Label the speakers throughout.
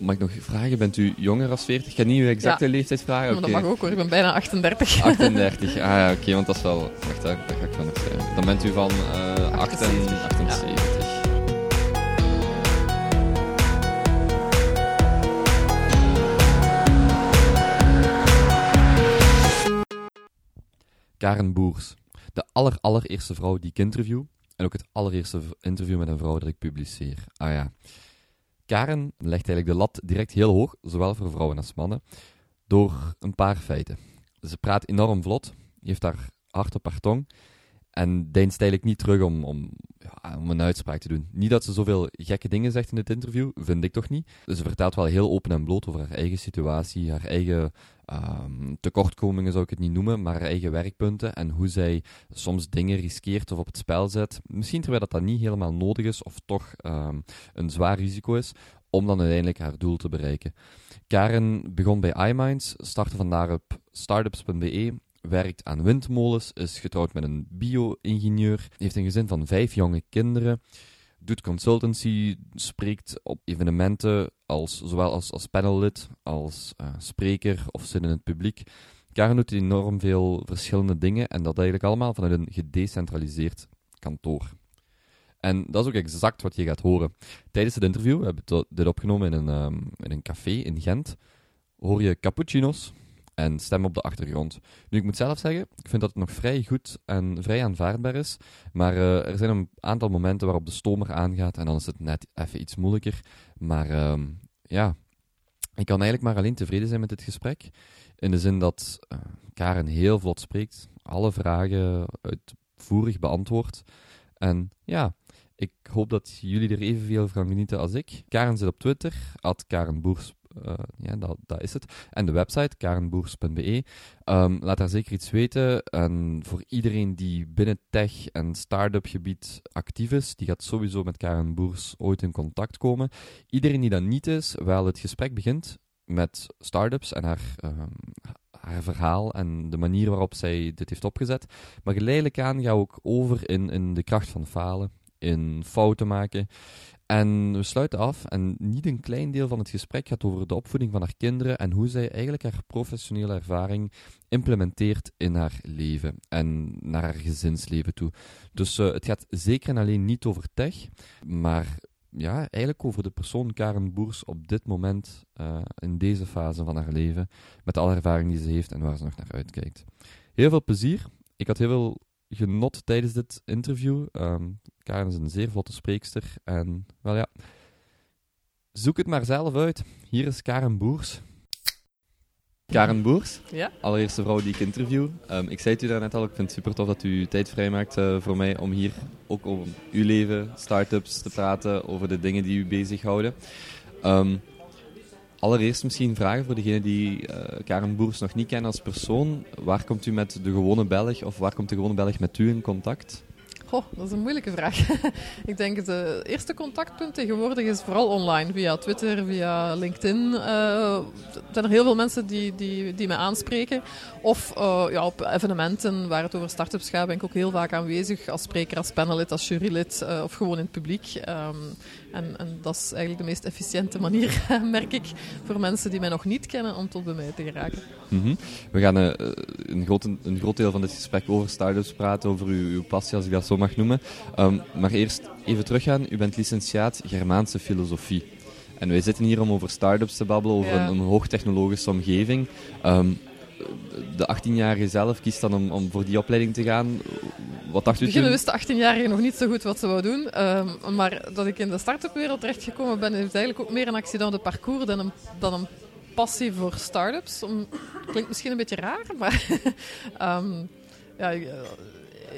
Speaker 1: Mag ik nog vragen, bent u jonger als 40? Ik ga niet uw exacte leeftijd vragen.
Speaker 2: Maar dat mag ook hoor, ik ben bijna 38.
Speaker 1: 38, ah ja, oké, want dat is wel... Wacht, dat ga ik wel nog schrijven. Dan bent u van eh
Speaker 2: 78,
Speaker 1: 78. Karen Boers. De aller, allereerste vrouw die ik interview. En ook het allereerste interview met een vrouw dat ik publiceer. Ah ja. Karen legt eigenlijk de lat direct heel hoog, zowel voor vrouwen als mannen, door een paar feiten. Ze praat enorm vlot, heeft haar hart op haar tong en deinst eigenlijk niet terug om, om, ja, om een uitspraak te doen. Niet dat ze zoveel gekke dingen zegt in het interview, vind ik toch niet. Ze vertelt wel heel open en bloot over haar eigen situatie, haar eigen ehm, tekortkomingen zou ik het niet noemen, maar haar eigen werkpunten en hoe zij soms dingen riskeert of op het spel zet. Misschien terwijl dat, dat niet helemaal nodig is of toch ehm, een zwaar risico is, om dan uiteindelijk haar doel te bereiken. Karen begon bij iMinds, startte vandaar op startups.be, werkt aan windmolens, is getrouwd met een bio-ingenieur, heeft een gezin van vijf jonge kinderen, doet consultancy, spreekt op evenementen, als, zowel als, als panellid, als eh, spreker of zit in het publiek. Karen doet enorm veel verschillende dingen en dat eigenlijk allemaal vanuit een gedecentraliseerd kantoor. En dat is ook exact wat je gaat horen. Tijdens het interview, we hebben dit opgenomen in een, ehm, in een café in Gent, hoor je cappuccino's en stem op de achtergrond. Nu, ik moet zelf zeggen, ik vind dat het nog vrij goed en vrij aanvaardbaar is, maar eh, er zijn een aantal momenten waarop de stomer aangaat en dan is het net even iets moeilijker. Maar ehm, ja, ik kan eigenlijk maar alleen tevreden zijn met dit gesprek, in de zin dat eh, Karen heel vlot spreekt, alle vragen uitvoerig beantwoordt en ja... Ik hoop dat jullie er evenveel van genieten als ik. Karen zit op Twitter, at Karen Boers. Eh, ja, dat, is het. En de website, karenboers.be. Ehm, laat daar zeker iets weten. En voor iedereen die binnen tech- en start-up gebied actief is, die gaat sowieso met Karen Boers ooit in contact komen. Iedereen die dat niet is, wel het gesprek begint met start-ups en haar, ehm, haar verhaal en de manier waarop zij dit heeft opgezet. Maar geleidelijk aan gaan we ook over in, in de kracht van falen in fouten maken. En we sluiten af en niet een klein deel van het gesprek gaat over de opvoeding van haar kinderen en hoe zij eigenlijk haar professionele ervaring implementeert in haar leven en naar haar gezinsleven toe. Dus eh, het gaat zeker en alleen niet over tech, maar ja, eigenlijk over de persoon Karen Boers op dit moment, eh, in deze fase van haar leven, met alle ervaring die ze heeft en waar ze nog naar uitkijkt. Heel veel plezier. Ik had heel veel genot tijdens dit interview. Ehm, Karen is een zeer vlotte spreekster. En, wel ja, zoek het maar zelf uit. Hier is Karen Boers. Karen Boers,
Speaker 2: Ja?
Speaker 1: allereerste vrouw die ik interview. Ehm, ik zei het u daarnet al, ik vind het super tof dat u tijd vrijmaakt eh voor mij om hier ook over uw leven, start-ups te praten, over de dingen die u bezighouden. Ehm, allereerst misschien vragen voor degenen die eh, Karen Boers nog niet kennen als persoon. Waar komt u met de gewone Belg, of waar komt de gewone Belg met u in contact?
Speaker 2: Goh, dat is een moeilijke vraag. ik denk het eh, eerste contactpunt tegenwoordig is vooral online, via Twitter, via LinkedIn. Er zijn er heel veel mensen die, die, die mij aanspreken. Of eh, ja, op evenementen waar het over start-ups gaat, ben ik ook heel vaak aanwezig als spreker, als panelid, als jurylid of gewoon in het publiek. Ehm, en, en dat is eigenlijk de meest efficiënte manier, merk ik, voor mensen die mij nog niet kennen om tot bij mij te geraken.
Speaker 1: Mhm. We gaan een, groot, een groot deel van dit gesprek over start-ups praten, over uw, uw passie, als ik dat zo mag noemen. Ehm, maar eerst even teruggaan. U bent licentiaat Germaanse filosofie. En wij zitten hier om over start-ups te babbelen, over
Speaker 2: Ja.
Speaker 1: een, een hoogtechnologische omgeving. Ehm, de 18-jarige zelf kiest dan om, om voor die opleiding te gaan. Wat dacht
Speaker 2: In
Speaker 1: u
Speaker 2: het begin
Speaker 1: toen?
Speaker 2: wist de 18-jarige nog niet zo goed wat ze wou doen. Ehm, maar dat ik in de start-up wereld terechtgekomen ben, heeft eigenlijk ook meer een accident de parcours dan een, dan een passie voor start-ups. Om, klinkt misschien een beetje raar, maar ja,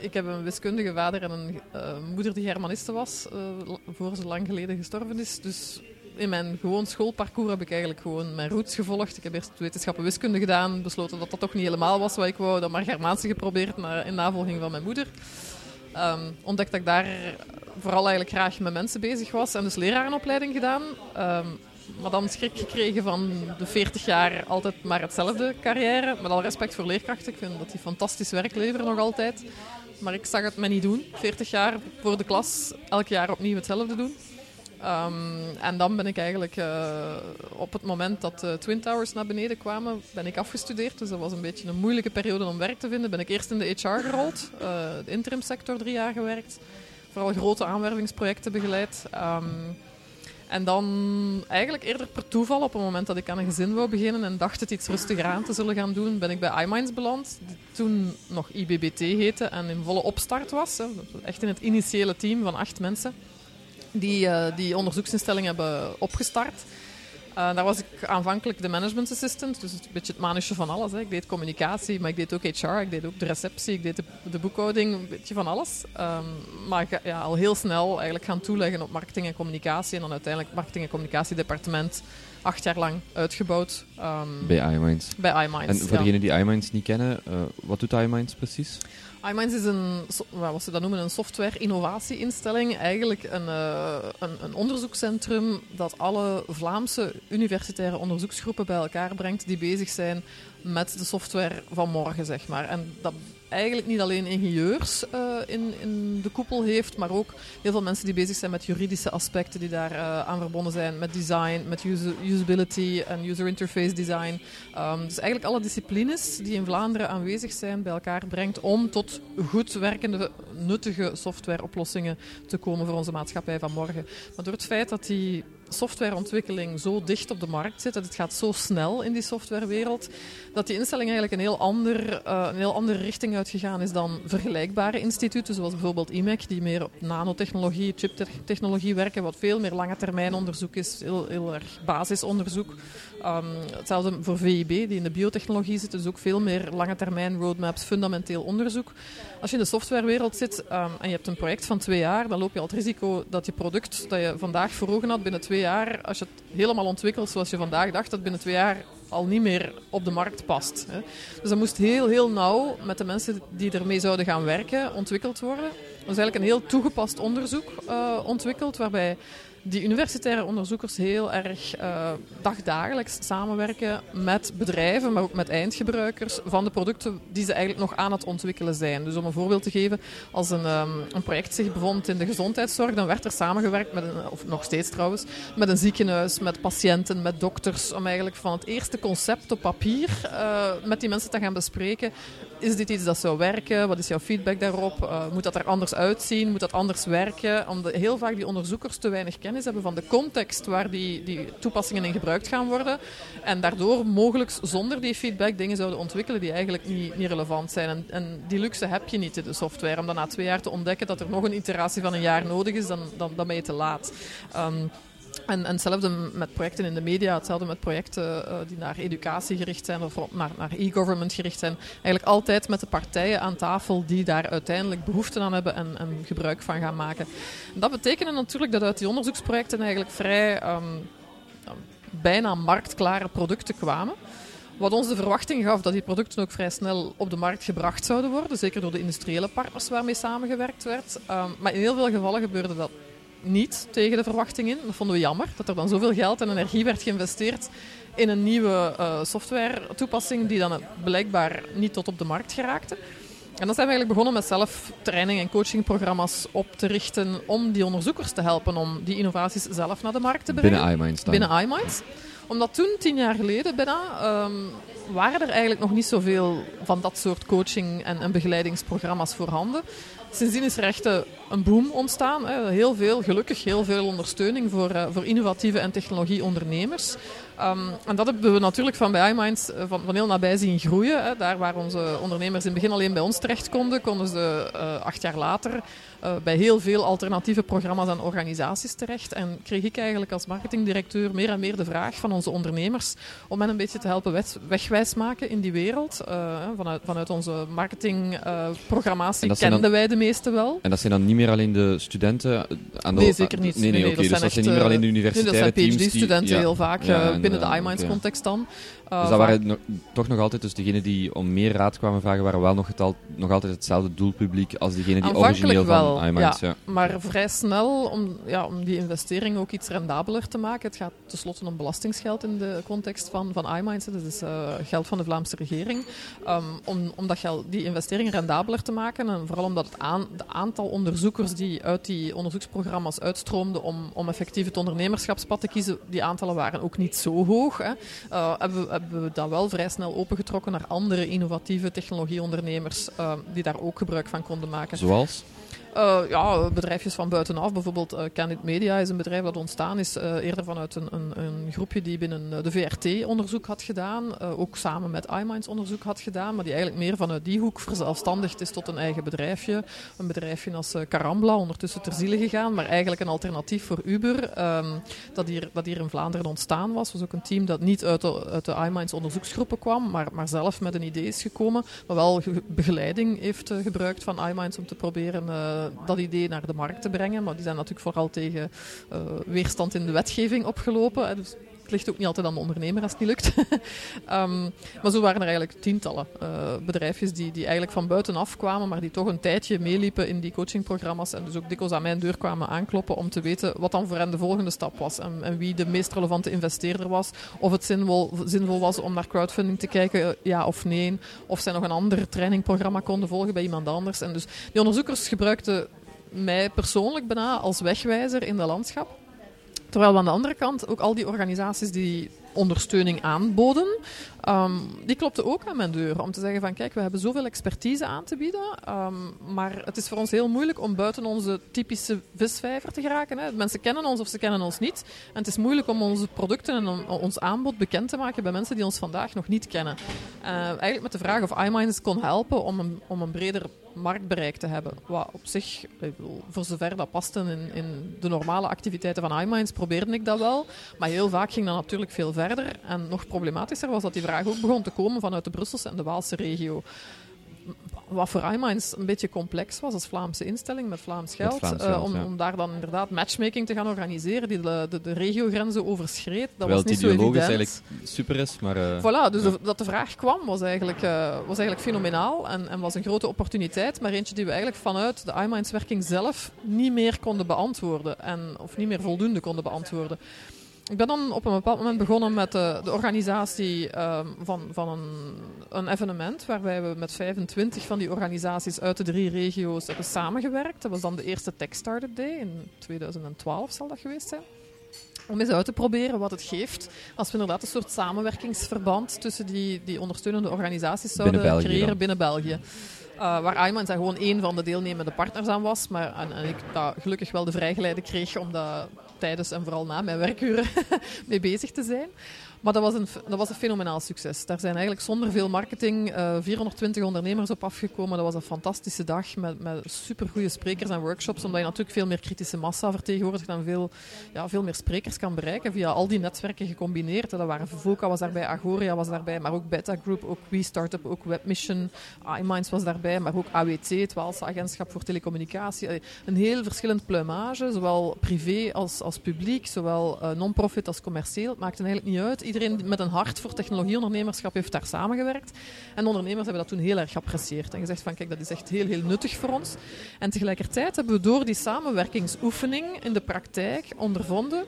Speaker 2: ik, heb een wiskundige vader en een eh, moeder die Germaniste was, eh, voor ze lang geleden gestorven is. Dus in mijn gewoon schoolparcours heb ik eigenlijk gewoon mijn roots gevolgd. Ik heb eerst wetenschappen wiskunde gedaan, besloten dat dat toch niet helemaal was wat ik wou. Dan maar Germaanse geprobeerd in navolging van mijn moeder. Ehm ontdekte dat ik daar vooral eigenlijk graag met mensen bezig was en dus lerarenopleiding gedaan. Ehm, maar dan schrik gekregen van de 40 jaar altijd maar hetzelfde carrière. Met al respect voor leerkrachten, ik vind dat die fantastisch werk leveren nog altijd. Maar ik zag het me niet doen, 40 jaar voor de klas, elk jaar opnieuw hetzelfde doen. Ehm, en dan ben ik eigenlijk uh, op het moment dat de Twin Towers naar beneden kwamen, ben ik afgestudeerd. Dus dat was een beetje een moeilijke periode om werk te vinden. Ben ik eerst in de HR gerold, uh, de interim sector drie jaar gewerkt. Vooral grote aanwervingsprojecten begeleid. Um, en dan eigenlijk eerder per toeval, op het moment dat ik aan een gezin wou beginnen en dacht het iets rustiger aan te zullen gaan doen, ben ik bij iMinds beland, die toen nog IBBT heette en in volle opstart was. Echt in het initiële team van acht mensen die uh, die onderzoeksinstelling hebben opgestart. Uh, daar was ik aanvankelijk de management assistant, dus een beetje het manusje van alles. Hè. Ik deed communicatie, maar ik deed ook HR, ik deed ook de receptie, ik deed de, de boekhouding, een beetje van alles. Um, maar ja, al heel snel eigenlijk gaan toeleggen op marketing en communicatie en dan uiteindelijk marketing en communicatiedepartement acht jaar lang uitgebouwd.
Speaker 1: Um, bij iMinds.
Speaker 2: Bij iMinds,
Speaker 1: En voor
Speaker 2: ja.
Speaker 1: degenen die iMinds niet kennen, uh, wat doet iMinds precies?
Speaker 2: iMinds is een, wat ze dat noemen, een software-innovatie-instelling. Eigenlijk een, uh, een, een, onderzoekscentrum dat alle Vlaamse universitaire onderzoeksgroepen bij elkaar brengt die bezig zijn met de software van morgen, zeg maar. En dat eigenlijk niet alleen ingenieurs uh, in, in de koepel heeft, maar ook heel veel mensen die bezig zijn met juridische aspecten die daar uh, aan verbonden zijn, met design, met usability en user interface design. Um, dus eigenlijk alle disciplines die in Vlaanderen aanwezig zijn bij elkaar brengt om tot goed werkende, nuttige softwareoplossingen te komen voor onze maatschappij van morgen. Maar door het feit dat die softwareontwikkeling zo dicht op de markt zit, dat het gaat zo snel in die softwarewereld, dat die instelling eigenlijk een heel, ander, uh, een heel andere richting uitgegaan is dan vergelijkbare instituten, zoals bijvoorbeeld IMEC, die meer op nanotechnologie, chiptechnologie werken, wat veel meer lange termijn onderzoek is, heel, heel erg basisonderzoek. Um, hetzelfde voor VIB, die in de biotechnologie zit, dus ook veel meer lange termijn roadmaps, fundamenteel onderzoek. Als je in de softwarewereld zit um, en je hebt een project van twee jaar, dan loop je al het risico dat je product dat je vandaag voor ogen had binnen twee jaar, als je het helemaal ontwikkelt zoals je vandaag dacht, dat binnen twee jaar al niet meer op de markt past. Hè. Dus dat moest heel, heel nauw met de mensen die ermee zouden gaan werken ontwikkeld worden. Er is eigenlijk een heel toegepast onderzoek uh, ontwikkeld, waarbij die universitaire onderzoekers heel erg uh, dagdagelijks samenwerken met bedrijven, maar ook met eindgebruikers van de producten die ze eigenlijk nog aan het ontwikkelen zijn. Dus om een voorbeeld te geven, als een, um, een project zich bevond in de gezondheidszorg, dan werd er samengewerkt met een, of nog steeds trouwens, met een ziekenhuis, met patiënten, met dokters, om eigenlijk van het eerste concept op papier uh, met die mensen te gaan bespreken. Is dit iets dat zou werken? Wat is jouw feedback daarop? Uh, moet dat er anders uitzien? Moet dat anders werken? Omdat heel vaak die onderzoekers te weinig kennis hebben van de context waar die, die toepassingen in gebruikt gaan worden. En daardoor mogelijk zonder die feedback dingen zouden ontwikkelen die eigenlijk niet, niet relevant zijn. En, en, die luxe heb je niet in de software. Om dan na twee jaar te ontdekken dat er nog een iteratie van een jaar nodig is, dan, dan, dan ben je te laat. Um, en, en hetzelfde met projecten in de media, hetzelfde met projecten uh, die naar educatie gericht zijn of naar, naar e-government gericht zijn. Eigenlijk altijd met de partijen aan tafel die daar uiteindelijk behoefte aan hebben en, en gebruik van gaan maken. En dat betekent natuurlijk dat uit die onderzoeksprojecten eigenlijk vrij um, bijna marktklare producten kwamen. Wat ons de verwachting gaf dat die producten ook vrij snel op de markt gebracht zouden worden. Zeker door de industriële partners waarmee samengewerkt werd. Um, maar in heel veel gevallen gebeurde dat niet tegen de verwachting in. Dat vonden we jammer, dat er dan zoveel geld en energie werd geïnvesteerd in een nieuwe uh, software-toepassing die dan blijkbaar niet tot op de markt geraakte. En dan zijn we eigenlijk begonnen met zelf training- en coachingprogramma's op te richten om die onderzoekers te helpen om die innovaties zelf naar de markt te brengen.
Speaker 1: Binnen iMinds dan?
Speaker 2: Binnen iMinds. Omdat toen, tien jaar geleden bijna, um, waren er eigenlijk nog niet zoveel van dat soort coaching- en, en begeleidingsprogramma's voorhanden. Sindsdien is er echt een boom ontstaan. Heel veel, gelukkig heel veel ondersteuning voor, uh, voor innovatieve en technologieondernemers. Um, en dat hebben we natuurlijk van bij iMinds uh, van, van heel nabij zien groeien. Daar waar onze ondernemers in het begin alleen bij ons terecht konden, konden ze acht jaar later uh, bij heel veel alternatieve programma's en organisaties terecht. En kreeg ik eigenlijk als marketingdirecteur meer en meer de vraag van onze ondernemers om hen een beetje te helpen weg, wegwijs maken in die wereld. vanuit, vanuit onze marketingprogrammatie kenden
Speaker 1: dan...
Speaker 2: wij de meeste wel.
Speaker 1: En dat zijn dan niet meer alleen de studenten aan de
Speaker 2: Nee, zeker niet.
Speaker 1: Nee, nee,
Speaker 2: nee,
Speaker 1: oké. Okay, dus dat zijn niet meer alleen de universitaire
Speaker 2: nee, dat zijn. PhD-studenten
Speaker 1: ja,
Speaker 2: heel vaak
Speaker 1: ja,
Speaker 2: binnen de
Speaker 1: uh,
Speaker 2: iMinds
Speaker 1: okay.
Speaker 2: context dan. Uh,
Speaker 1: dus dat waren no toch nog altijd, dus degenen die om meer raad kwamen vragen, waren wel nog, het al, nog altijd hetzelfde doelpubliek als diegenen die origineel
Speaker 2: wel,
Speaker 1: van iMinds.
Speaker 2: Ja, ja. Maar vrij snel, om, ja, om die investering ook iets rendabeler te maken. Het gaat tenslotte om belastingsgeld in de context van, van iMinds. Dat is uh, geld van de Vlaamse regering. Um, om, om dat geld, die investering rendabeler te maken en vooral omdat het aan, de aantal onderzoekers onderzoekers die uit die onderzoeksprogramma's uitstroomden om, om effectief het ondernemerschapspad te kiezen, die aantallen waren ook niet zo hoog. Hè. Uh, hebben, we, hebben we dat wel vrij snel opengetrokken naar andere innovatieve technologieondernemers uh, die daar ook gebruik van konden maken.
Speaker 1: Zoals?
Speaker 2: Uh, ja, bedrijfjes van buitenaf. Bijvoorbeeld uh, Candid Media is een bedrijf dat ontstaan is uh, eerder vanuit een, een, een, groepje die binnen de VRT onderzoek had gedaan. ook samen met iMinds onderzoek had gedaan. Maar die eigenlijk meer vanuit die hoek verzelfstandigd is tot een eigen bedrijfje. Een bedrijfje als Carambla, ondertussen ter ziele gegaan. Maar eigenlijk een alternatief voor Uber. Um, dat, hier, dat hier in Vlaanderen ontstaan was. was ook een team dat niet uit de, uit de iMinds onderzoeksgroepen kwam. Maar, maar zelf met een idee is gekomen. Maar wel begeleiding heeft gebruikt van iMinds om te proberen dat idee naar de markt te brengen. Maar die zijn natuurlijk vooral tegen uh, weerstand in de wetgeving opgelopen. Dus het ligt ook niet altijd aan de ondernemer als het niet lukt. um, maar zo waren er eigenlijk tientallen uh, bedrijfjes die, die eigenlijk van buitenaf kwamen, maar die toch een tijdje meeliepen in die coachingprogramma's. En dus ook dikwijls aan mijn deur kwamen aankloppen om te weten wat dan voor hen de volgende stap was. En, en wie de meest relevante investeerder was. Of het zinvol, zinvol was om naar crowdfunding te kijken, ja of nee. Of zij nog een ander trainingprogramma konden volgen bij iemand anders. En dus die onderzoekers gebruikten mij persoonlijk bijna als wegwijzer in dat landschap. Terwijl we aan de andere kant ook al die organisaties die ondersteuning aanboden, um, die klopten ook aan mijn deur om te zeggen van kijk, we hebben zoveel expertise aan te bieden, um, maar het is voor ons heel moeilijk om buiten onze typische visvijver te geraken. Hè. Mensen kennen ons of ze kennen ons niet. En het is moeilijk om onze producten en ons aanbod bekend te maken bij mensen die ons vandaag nog niet kennen. Uh, eigenlijk met de vraag of iMinds kon helpen om een, om een breder marktbereik te hebben. Wat op zich, voor zover dat paste in, in de normale activiteiten van iMinds, probeerde ik dat wel. Maar heel vaak ging dat natuurlijk veel verder. En nog problematischer was dat die vraag ook begon te komen vanuit de Brusselse en de Waalse regio wat voor iMinds een beetje complex was als Vlaamse instelling met Vlaams geld. Met Vlaams uh, om, ja. om, daar dan inderdaad matchmaking te gaan organiseren die de, de, de regiogrenzen overschreed. Dat
Speaker 1: Terwijl
Speaker 2: was niet
Speaker 1: zo
Speaker 2: evident.
Speaker 1: eigenlijk super is, maar... Uh,
Speaker 2: voilà, dus de, dat de vraag kwam was eigenlijk, uh, was eigenlijk fenomenaal en, en, was een grote opportuniteit, maar eentje die we eigenlijk vanuit de iMinds werking zelf niet meer konden beantwoorden. En, of niet meer voldoende konden beantwoorden. Ik ben dan op een bepaald moment begonnen met de, de organisatie um, van, van een, een, evenement waarbij we met 25 van die organisaties uit de drie regio's hebben samengewerkt. Dat was dan de eerste Tech Startup Day in 2012 zal dat geweest zijn. Om eens uit te proberen wat het geeft als we inderdaad een soort samenwerkingsverband tussen die, die ondersteunende organisaties zouden
Speaker 1: binnen
Speaker 2: creëren binnen België. Uh, waar Iman gewoon één van de deelnemende partners aan was. Maar, en, en ik dat gelukkig wel de vrijgeleide kreeg om dat tijdens en vooral na mijn werkuren mee bezig te zijn. Maar dat was, een, dat was een fenomenaal succes. Daar zijn eigenlijk zonder veel marketing uh, eh, 420 ondernemers op afgekomen. Dat was een fantastische dag met, met supergoeie sprekers en workshops. Omdat je natuurlijk veel meer kritische massa vertegenwoordigt en veel, ja, veel meer sprekers kan bereiken via al die netwerken gecombineerd. Dat waren VOCA was daarbij, Agoria was daarbij, maar ook Beta Group, ook WeStartup, ook Webmission, iMinds was daarbij, maar ook AWT, het Waalse Agentschap voor Telecommunicatie. Een heel verschillend pluimage, zowel privé als, als publiek, zowel uh, non-profit als commercieel. Het maakte eigenlijk niet uit iedereen met een hart voor technologieondernemerschap heeft daar samengewerkt. En ondernemers hebben dat toen heel erg geapprecieerd en gezegd van kijk, dat is echt heel, heel nuttig voor ons. En tegelijkertijd hebben we door die samenwerkingsoefening in de praktijk ondervonden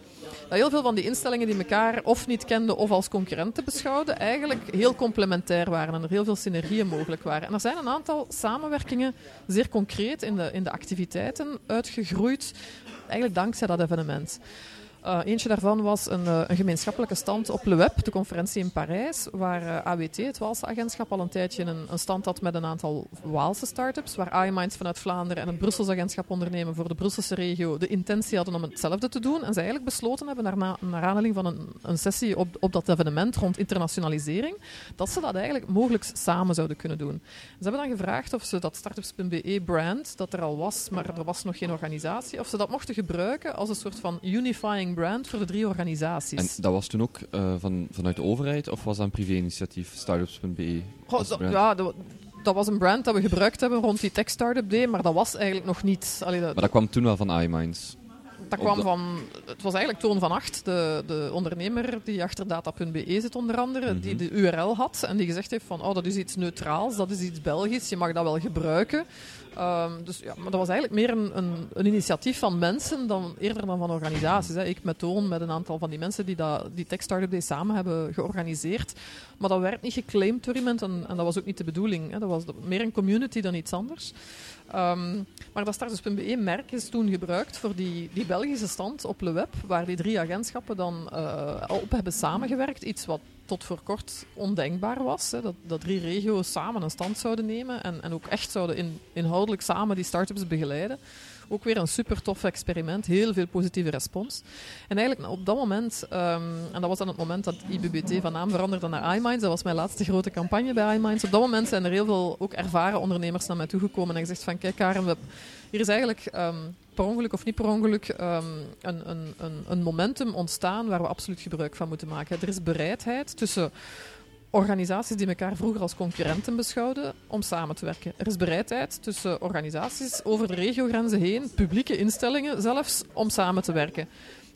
Speaker 2: dat heel veel van die instellingen die elkaar of niet kenden of als concurrenten beschouwden, eigenlijk heel complementair waren en er heel veel synergieën mogelijk waren. En er zijn een aantal samenwerkingen zeer concreet in de, in de activiteiten uitgegroeid, eigenlijk dankzij dat evenement. Uh, eentje daarvan was een, uh, een, gemeenschappelijke stand op Le Web, de conferentie in Parijs, waar eh, AWT, het Waalse agentschap, al een tijdje een, een stand had met een aantal Waalse start-ups, waar iMinds vanuit Vlaanderen en het Brussels agentschap ondernemen voor de Brusselse regio de intentie hadden om hetzelfde te doen. En ze eigenlijk besloten hebben, naar, naar aanleiding van een, een sessie op, op dat evenement rond internationalisering, dat ze dat eigenlijk mogelijk samen zouden kunnen doen. Ze hebben dan gevraagd of ze dat startups.be brand, dat er al was, maar er was nog geen organisatie, of ze dat mochten gebruiken als een soort van unifying brand voor de drie organisaties.
Speaker 1: En dat was toen ook uh, van, vanuit de overheid of was dat een privé-initiatief, startups.be?
Speaker 2: Ja, dat, dat, was een brand dat we gebruikt hebben rond die Tech Startup Day, maar dat was eigenlijk nog niet...
Speaker 1: Allee, dat, maar dat kwam toen wel van iMinds?
Speaker 2: Dat kwam
Speaker 1: de-
Speaker 2: van, het was eigenlijk Toon van Acht, de, de ondernemer die achter data.be zit onder andere, die
Speaker 1: Mhm.
Speaker 2: de URL had en die gezegd heeft van, oh dat is iets neutraals, dat is iets Belgisch, je mag dat wel gebruiken. Ehm, dus ja, maar dat was eigenlijk meer een, een, een initiatief van mensen dan eerder dan van organisaties. Hè. Ik met Toon, met een aantal van die mensen die dat, die Tech Startup Day samen hebben georganiseerd. Maar dat werd niet geclaimd door iemand en, en dat was ook niet de bedoeling. Hè. Dat was meer een community dan iets anders. Ehm, maar dat Startups.be-merk is toen gebruikt voor die, die Belgische stand op Le Web, waar die drie agentschappen dan eh, al op hebben samengewerkt. Iets wat tot voor kort ondenkbaar was. Hè, dat, dat drie regio's samen een stand zouden nemen en, en ook echt zouden in, inhoudelijk samen die startups begeleiden. Ook weer een super tof experiment, heel veel positieve respons. En eigenlijk op dat moment, ehm, en dat was dan het moment dat IBBT van naam veranderde naar iMinds, dat was mijn laatste grote campagne bij iMinds. Op dat moment zijn er heel veel ook ervaren ondernemers naar mij toegekomen en gezegd van kijk Karen, we hier is eigenlijk ehm, per ongeluk of niet per ongeluk ehm, een, een, een momentum ontstaan waar we absoluut gebruik van moeten maken. Er is bereidheid tussen organisaties die elkaar vroeger als concurrenten beschouwden om samen te werken. Er is bereidheid tussen organisaties over de regiogrenzen heen, publieke instellingen zelfs, om samen te werken.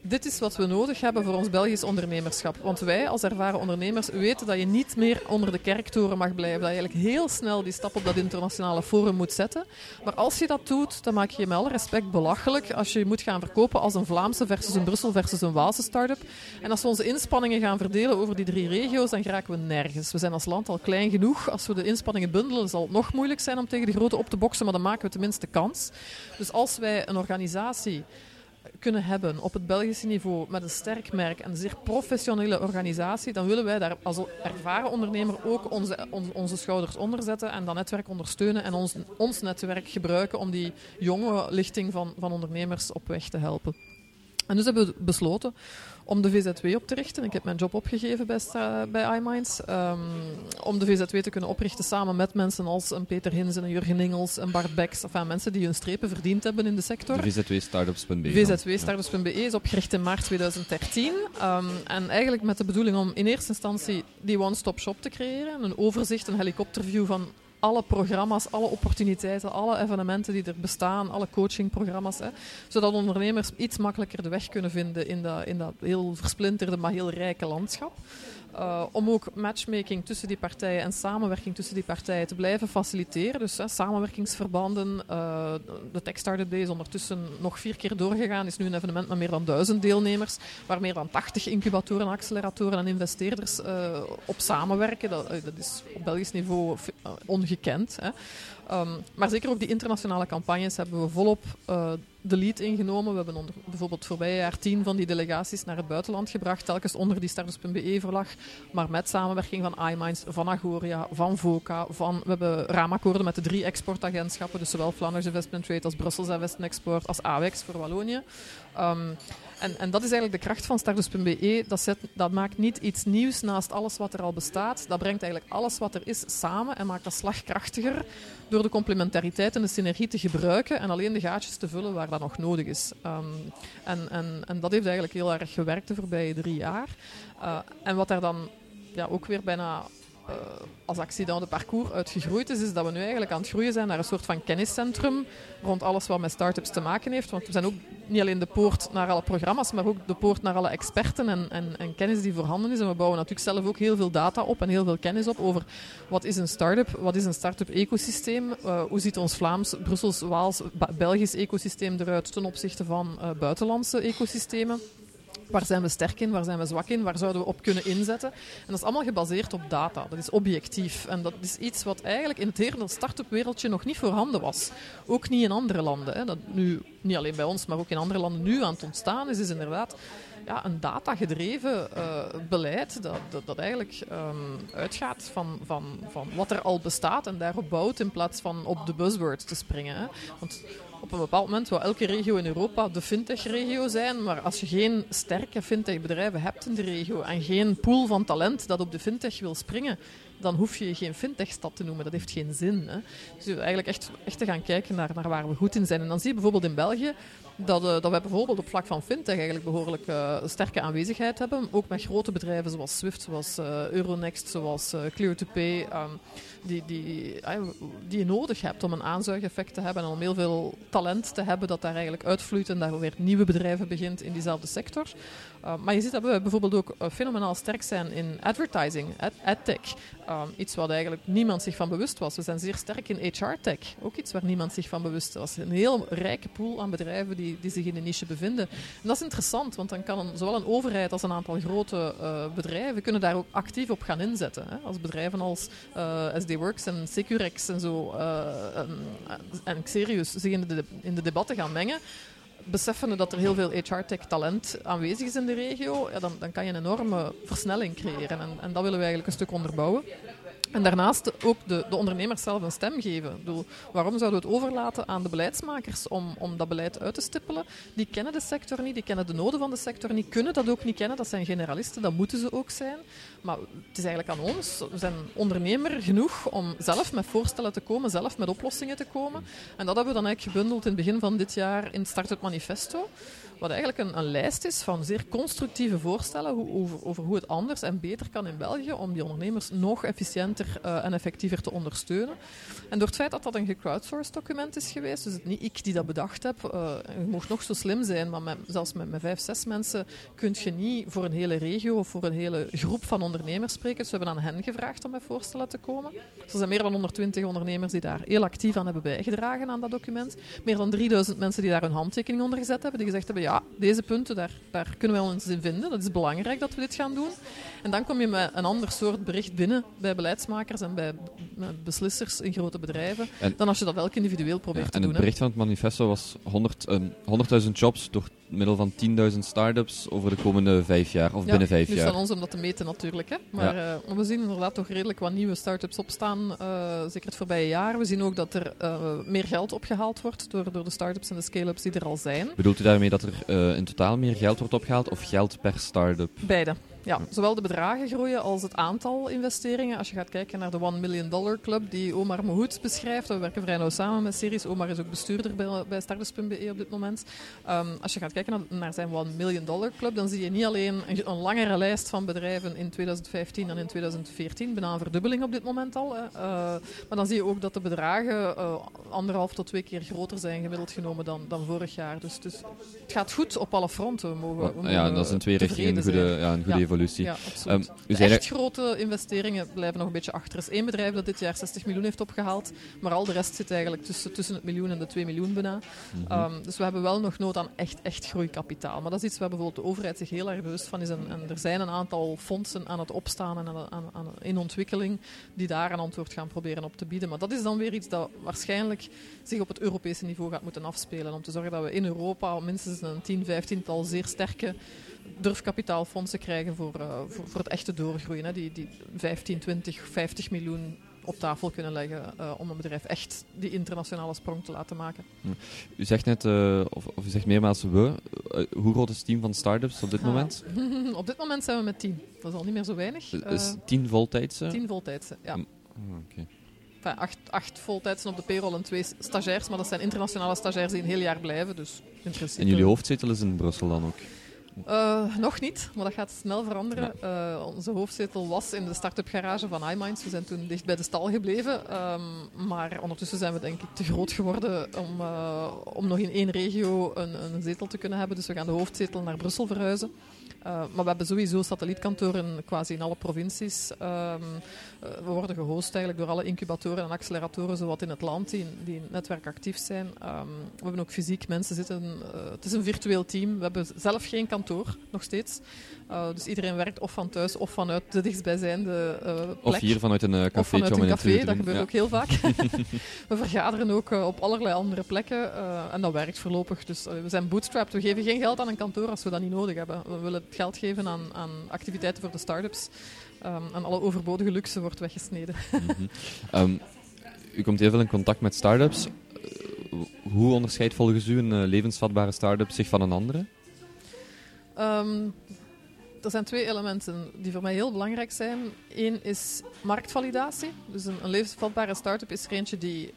Speaker 2: Dit is wat we nodig hebben voor ons Belgisch ondernemerschap. Want wij als ervaren ondernemers weten dat je niet meer onder de kerktoren mag blijven. Dat je eigenlijk heel snel die stap op dat internationale forum moet zetten. Maar als je dat doet, dan maak je je met alle respect belachelijk als je moet gaan verkopen als een Vlaamse versus een Brussel versus een Waalse start-up. En als we onze inspanningen gaan verdelen over die drie regio's, dan geraken we nergens. We zijn als land al klein genoeg. Als we de inspanningen bundelen, zal het nog moeilijk zijn om tegen de grote op te boksen, maar dan maken we tenminste kans. Dus als wij een organisatie kunnen hebben op het Belgische niveau met een sterk merk en een zeer professionele organisatie, dan willen wij daar als ervaren ondernemer ook onze, on- onze schouders onder zetten en dat netwerk ondersteunen en ons, ons netwerk gebruiken om die jonge lichting van, van ondernemers op weg te helpen. En dus hebben we besloten om de VZW op te richten. Ik heb mijn job opgegeven bij, bij iMinds. ehm, om de VZW te kunnen oprichten samen met mensen als een Peter Hinsen, een Jurgen Ingels, een Bart Beks. Enfin, mensen die hun strepen verdiend hebben in de sector.
Speaker 1: VZW-startups.be.
Speaker 2: VZW Startups.be is opgericht in maart 2013. Ehm, en eigenlijk met de bedoeling om in eerste instantie die one-stop shop te creëren. Een overzicht, een helikopterview van alle programma's, alle opportuniteiten, alle evenementen die er bestaan, alle coachingprogramma's. Hè, zodat ondernemers iets makkelijker de weg kunnen vinden in dat, in dat heel versplinterde, maar heel rijke landschap. Uh, om ook matchmaking tussen die partijen en samenwerking tussen die partijen te blijven faciliteren. Dus samenwerkingsverbanden. Uh, de Tech Startup Day is ondertussen nog vier keer doorgegaan. Is nu een evenement met meer dan duizend deelnemers. Waar meer dan 80 incubatoren, acceleratoren en investeerders uh, op samenwerken. Dat, dat, is op Belgisch niveau ongekend. Hè. Um, maar zeker ook die internationale campagnes hebben we volop uh, de lead ingenomen. We hebben bijvoorbeeld voorbije jaar tien van die delegaties naar het buitenland gebracht, telkens onder die Startups.be-verlag, maar met samenwerking van iMinds, van Agoria, van VOCA, van, we hebben raamakkoorden met de drie exportagentschappen, dus zowel Flanders Investment Trade als Brussels Investment Export, als AWEX voor Wallonië. Um, en, en, dat is eigenlijk de kracht van Startups.be. Dat, zet, dat maakt niet iets nieuws naast alles wat er al bestaat. Dat brengt eigenlijk alles wat er is samen en maakt dat slagkrachtiger door de complementariteit en de synergie te gebruiken en alleen de gaatjes te vullen waar dat nog nodig is. Um, en, en, en, dat heeft eigenlijk heel erg gewerkt de voorbije drie jaar. Uh, en wat daar dan ja, ook weer bijna uh, als accident de parcours uitgegroeid is, is dat we nu eigenlijk aan het groeien zijn naar een soort van kenniscentrum rond alles wat met start-ups te maken heeft. Want we zijn ook niet alleen de poort naar alle programma's, maar ook de poort naar alle experten en, en, en kennis die voorhanden is. En we bouwen natuurlijk zelf ook heel veel data op en heel veel kennis op over wat is een start-up, wat is een start-up ecosysteem, uh, hoe ziet ons Vlaams, Brussels, Waals, Belgisch ecosysteem eruit ten opzichte van uh, buitenlandse ecosystemen. Waar zijn we sterk in, waar zijn we zwak in, waar zouden we op kunnen inzetten? En dat is allemaal gebaseerd op data, dat is objectief. En dat is iets wat eigenlijk in het hele start-up wereldje nog niet voorhanden was. Ook niet in andere landen. Hè. Dat nu, niet alleen bij ons, maar ook in andere landen nu aan het ontstaan is, is inderdaad ja, een datagedreven uh, beleid dat, dat, eigenlijk um, uitgaat van, van, van wat er al bestaat en daarop bouwt in plaats van op de buzzword te springen. Want op een bepaald moment wil elke regio in Europa de fintech-regio zijn, maar als je geen sterke fintech-bedrijven hebt in de regio en geen pool van talent dat op de fintech wil springen, dan hoef je je geen fintech-stad te noemen. Dat heeft geen zin. Hè. Dus eigenlijk echt, echt te gaan kijken naar, naar waar we goed in zijn. En dan zie je bijvoorbeeld in België dat, uh, dat wij bijvoorbeeld op vlak van fintech eigenlijk behoorlijk uh, sterke aanwezigheid hebben. Ook met grote bedrijven zoals Swift, zoals uh, Euronext, zoals uh, Clear2Pay. Um, die, die, die je nodig hebt om een aanzuigeffect te hebben en om heel veel talent te hebben dat daar eigenlijk uitvloeit en daar weer nieuwe bedrijven begint in diezelfde sector. Uh, maar je ziet dat we bijvoorbeeld ook fenomenaal sterk zijn in advertising, ad, adtech. Uh, iets wat eigenlijk niemand zich van bewust was. We zijn zeer sterk in HR-tech, ook iets waar niemand zich van bewust was. Een heel rijke pool aan bedrijven die, die zich in de niche bevinden. En dat is interessant, want dan kan een, zowel een overheid als een aantal grote bedrijven kunnen daar ook actief op gaan inzetten. Hè. Als bedrijven als SD Works en Securex en zo en, en Xerius zich in de, in de debatten gaan mengen beseffende dat er heel veel HR-tech talent aanwezig is in de regio, ja, dan, dan kan je een enorme versnelling creëren. En, en dat willen we eigenlijk een stuk onderbouwen. En daarnaast ook de, de ondernemers zelf een stem geven. Ik bedoel, waarom zouden we het overlaten aan de beleidsmakers om, om dat beleid uit te stippelen? Die kennen de sector niet, die kennen de noden van de sector niet, kunnen dat ook niet kennen. Dat zijn generalisten, dat moeten ze ook zijn. Maar het is eigenlijk aan ons. We zijn ondernemer genoeg om zelf met voorstellen te komen, zelf met oplossingen te komen. En dat hebben we dan eigenlijk gebundeld in het begin van dit jaar in het Startup Manifesto. Wat eigenlijk een, een, lijst is van zeer constructieve voorstellen over, over, hoe het anders en beter kan in België om die ondernemers nog efficiënter uh, en effectiever te ondersteunen. En door het feit dat dat een gecrowdsourced document is geweest, dus het niet ik die dat bedacht heb, uh, je mocht nog zo slim zijn, maar met, zelfs met, met vijf, zes mensen kun je niet voor een hele regio of voor een hele groep van ondernemers spreken. Dus we hebben aan hen gevraagd om met voorstellen te komen. Dus er zijn meer dan 120 ondernemers die daar heel actief aan hebben bijgedragen aan dat document. Meer dan 3000 mensen die daar hun handtekening onder gezet hebben, die gezegd hebben, ja, deze punten, daar, daar kunnen wij ons in vinden. Dat is belangrijk dat we dit gaan doen. En dan kom je met een ander soort bericht binnen bij beleidsmakers en bij beslissers in grote bedrijven, dan als je dat elk individueel probeert te
Speaker 1: doen.
Speaker 2: En
Speaker 1: het bericht van het manifesto was 100.000 um, jobs door middel van 10.000 start-ups over de komende vijf jaar, of binnen vijf
Speaker 2: jaar.
Speaker 1: Het
Speaker 2: is van ons om dat te meten natuurlijk. Hè. Maar, uh, maar, we zien inderdaad toch redelijk wat nieuwe start-ups opstaan, uh, zeker het voorbije jaar. We zien ook dat er uh, meer geld opgehaald wordt door, door de start-ups en de scale-ups die er al zijn.
Speaker 1: Bedoelt u daarmee dat er in totaal meer geld wordt opgehaald of geld per start-up?
Speaker 2: Beide. Ja, zowel de bedragen groeien als het aantal investeringen. Als je gaat kijken naar de One Million Dollar Club die Omar Mohoed beschrijft, we werken vrij nauw samen met series. Omar is ook bestuurder bij, bij Startups.be op dit moment. Um, als je gaat kijken naar, naar, zijn One Million Dollar Club, dan zie je niet alleen een, een, langere lijst van bedrijven in 2015 dan in 2014, bijna een verdubbeling op dit moment al. Hè. Uh, maar dan zie je ook dat de bedragen uh, anderhalf tot twee keer groter zijn gemiddeld genomen dan, dan vorig jaar. Dus, dus het gaat goed op alle fronten. We mogen, we mogen
Speaker 1: ja, dat is in twee richtingen een goede, ja, een goede
Speaker 2: ja.
Speaker 1: Evolutie.
Speaker 2: Ja, absoluut. Um, de echt grote investeringen blijven nog een beetje achter. Er is één bedrijf dat dit jaar 60 miljoen heeft opgehaald, maar al de rest zit eigenlijk tussen, tussen het miljoen en de 2 miljoen bijna. Mm -hmm. um, dus we hebben wel nog nood aan echt, echt groeikapitaal. Maar dat is iets waar bijvoorbeeld de overheid zich heel erg bewust van is. En, en er zijn een aantal fondsen aan het opstaan en aan, aan, aan, in ontwikkeling die daar een antwoord gaan proberen op te bieden. Maar dat is dan weer iets dat waarschijnlijk zich op het Europese niveau gaat moeten afspelen. Om te zorgen dat we in Europa minstens een 10, 15 tal zeer sterke durfkapitaalfondsen krijgen voor, uh, voor, voor, het echte doorgroeien. Hè. Die, die 15, 20, 50 miljoen op tafel kunnen leggen uh, om een bedrijf echt die internationale sprong te laten maken.
Speaker 1: U zegt net, uh, of, of, u zegt meermaals we, hoe groot is het team van startups op dit ah. moment?
Speaker 2: op dit moment zijn we met 10. Dat is al niet meer zo weinig.
Speaker 1: Is 10 voltijdse?
Speaker 2: 10 voltijdse, ja.
Speaker 1: Oh, okay.
Speaker 2: Enfin, acht, acht voltijdsen op de payroll en twee stagiairs, maar dat zijn internationale stagiairs die een heel jaar blijven. Dus in principe...
Speaker 1: En jullie hoofdzetel is in Brussel dan ook?
Speaker 2: Uh, nog niet, maar dat gaat snel veranderen. Ja. Uh, onze hoofdzetel was in de start-up garage van iMinds. We zijn toen dicht bij de stal gebleven. Um, maar ondertussen zijn we denk ik te groot geworden om, uh, om nog in één regio een, een, zetel te kunnen hebben. Dus we gaan de hoofdzetel naar Brussel verhuizen. maar we hebben sowieso satellietkantoren quasi in alle provincies. Um, we worden gehost eigenlijk door alle incubatoren en acceleratoren zowat in het land die, die in het netwerk actief zijn. we hebben ook fysiek mensen zitten. het is een virtueel team. We hebben zelf geen kantoor, nog steeds. Uh, dus iedereen werkt of van thuis of vanuit de dichtstbijzijnde uh, plek.
Speaker 1: Of hier vanuit een café. Of
Speaker 2: vanuit
Speaker 1: een
Speaker 2: café, dat gebeurt ja. ook heel vaak. we vergaderen ook op allerlei andere plekken en dat werkt voorlopig. Dus we zijn bootstrapped. We geven geen geld aan een kantoor als we dat niet nodig hebben. We willen het geld geven aan, aan activiteiten voor de start-ups. Um, en alle overbodige luxe wordt weggesneden.
Speaker 1: mm -hmm. um, u komt heel veel in contact met start-ups. hoe onderscheidt volgens u een levensvatbare start-up zich van een andere?
Speaker 2: Um, er zijn twee elementen die voor mij heel belangrijk zijn. Eén is marktvalidatie. Dus een, een levensvatbare start-up is er eentje die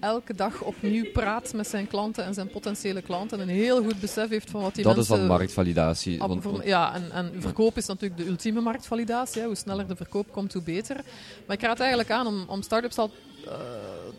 Speaker 2: elke dag opnieuw praat met zijn klanten en zijn potentiële klanten. En een heel goed besef heeft van wat die
Speaker 1: dat
Speaker 2: mensen...
Speaker 1: is dan marktvalidatie.
Speaker 2: Ab-
Speaker 1: want-
Speaker 2: ja, en, en verkoop is natuurlijk de ultieme marktvalidatie. Hè. Hoe sneller de verkoop komt, hoe beter. Maar ik raad eigenlijk aan om, om start-ups al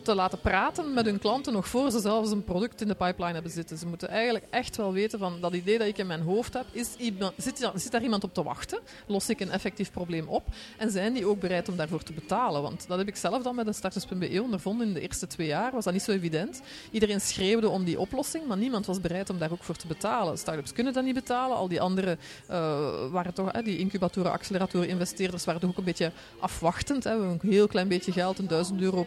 Speaker 2: te laten praten met hun klanten nog voor ze zelfs een product in de pipeline hebben zitten. Ze moeten eigenlijk echt wel weten van dat idee dat ik in mijn hoofd heb, is zit, zit daar iemand op te wachten? Los ik een effectief probleem op? En zijn die ook bereid om daarvoor te betalen? Want dat heb ik zelf dan met een starters.be ondervonden in de eerste twee jaar. Was dat niet zo evident. Iedereen schreeuwde om die oplossing, maar niemand was bereid om daar ook voor te betalen. Startups kunnen dat niet betalen. Al die andere eh, waren toch, die incubatoren, acceleratoren, investeerders waren toch ook een beetje afwachtend. We hebben een heel klein beetje geld, een duizend euro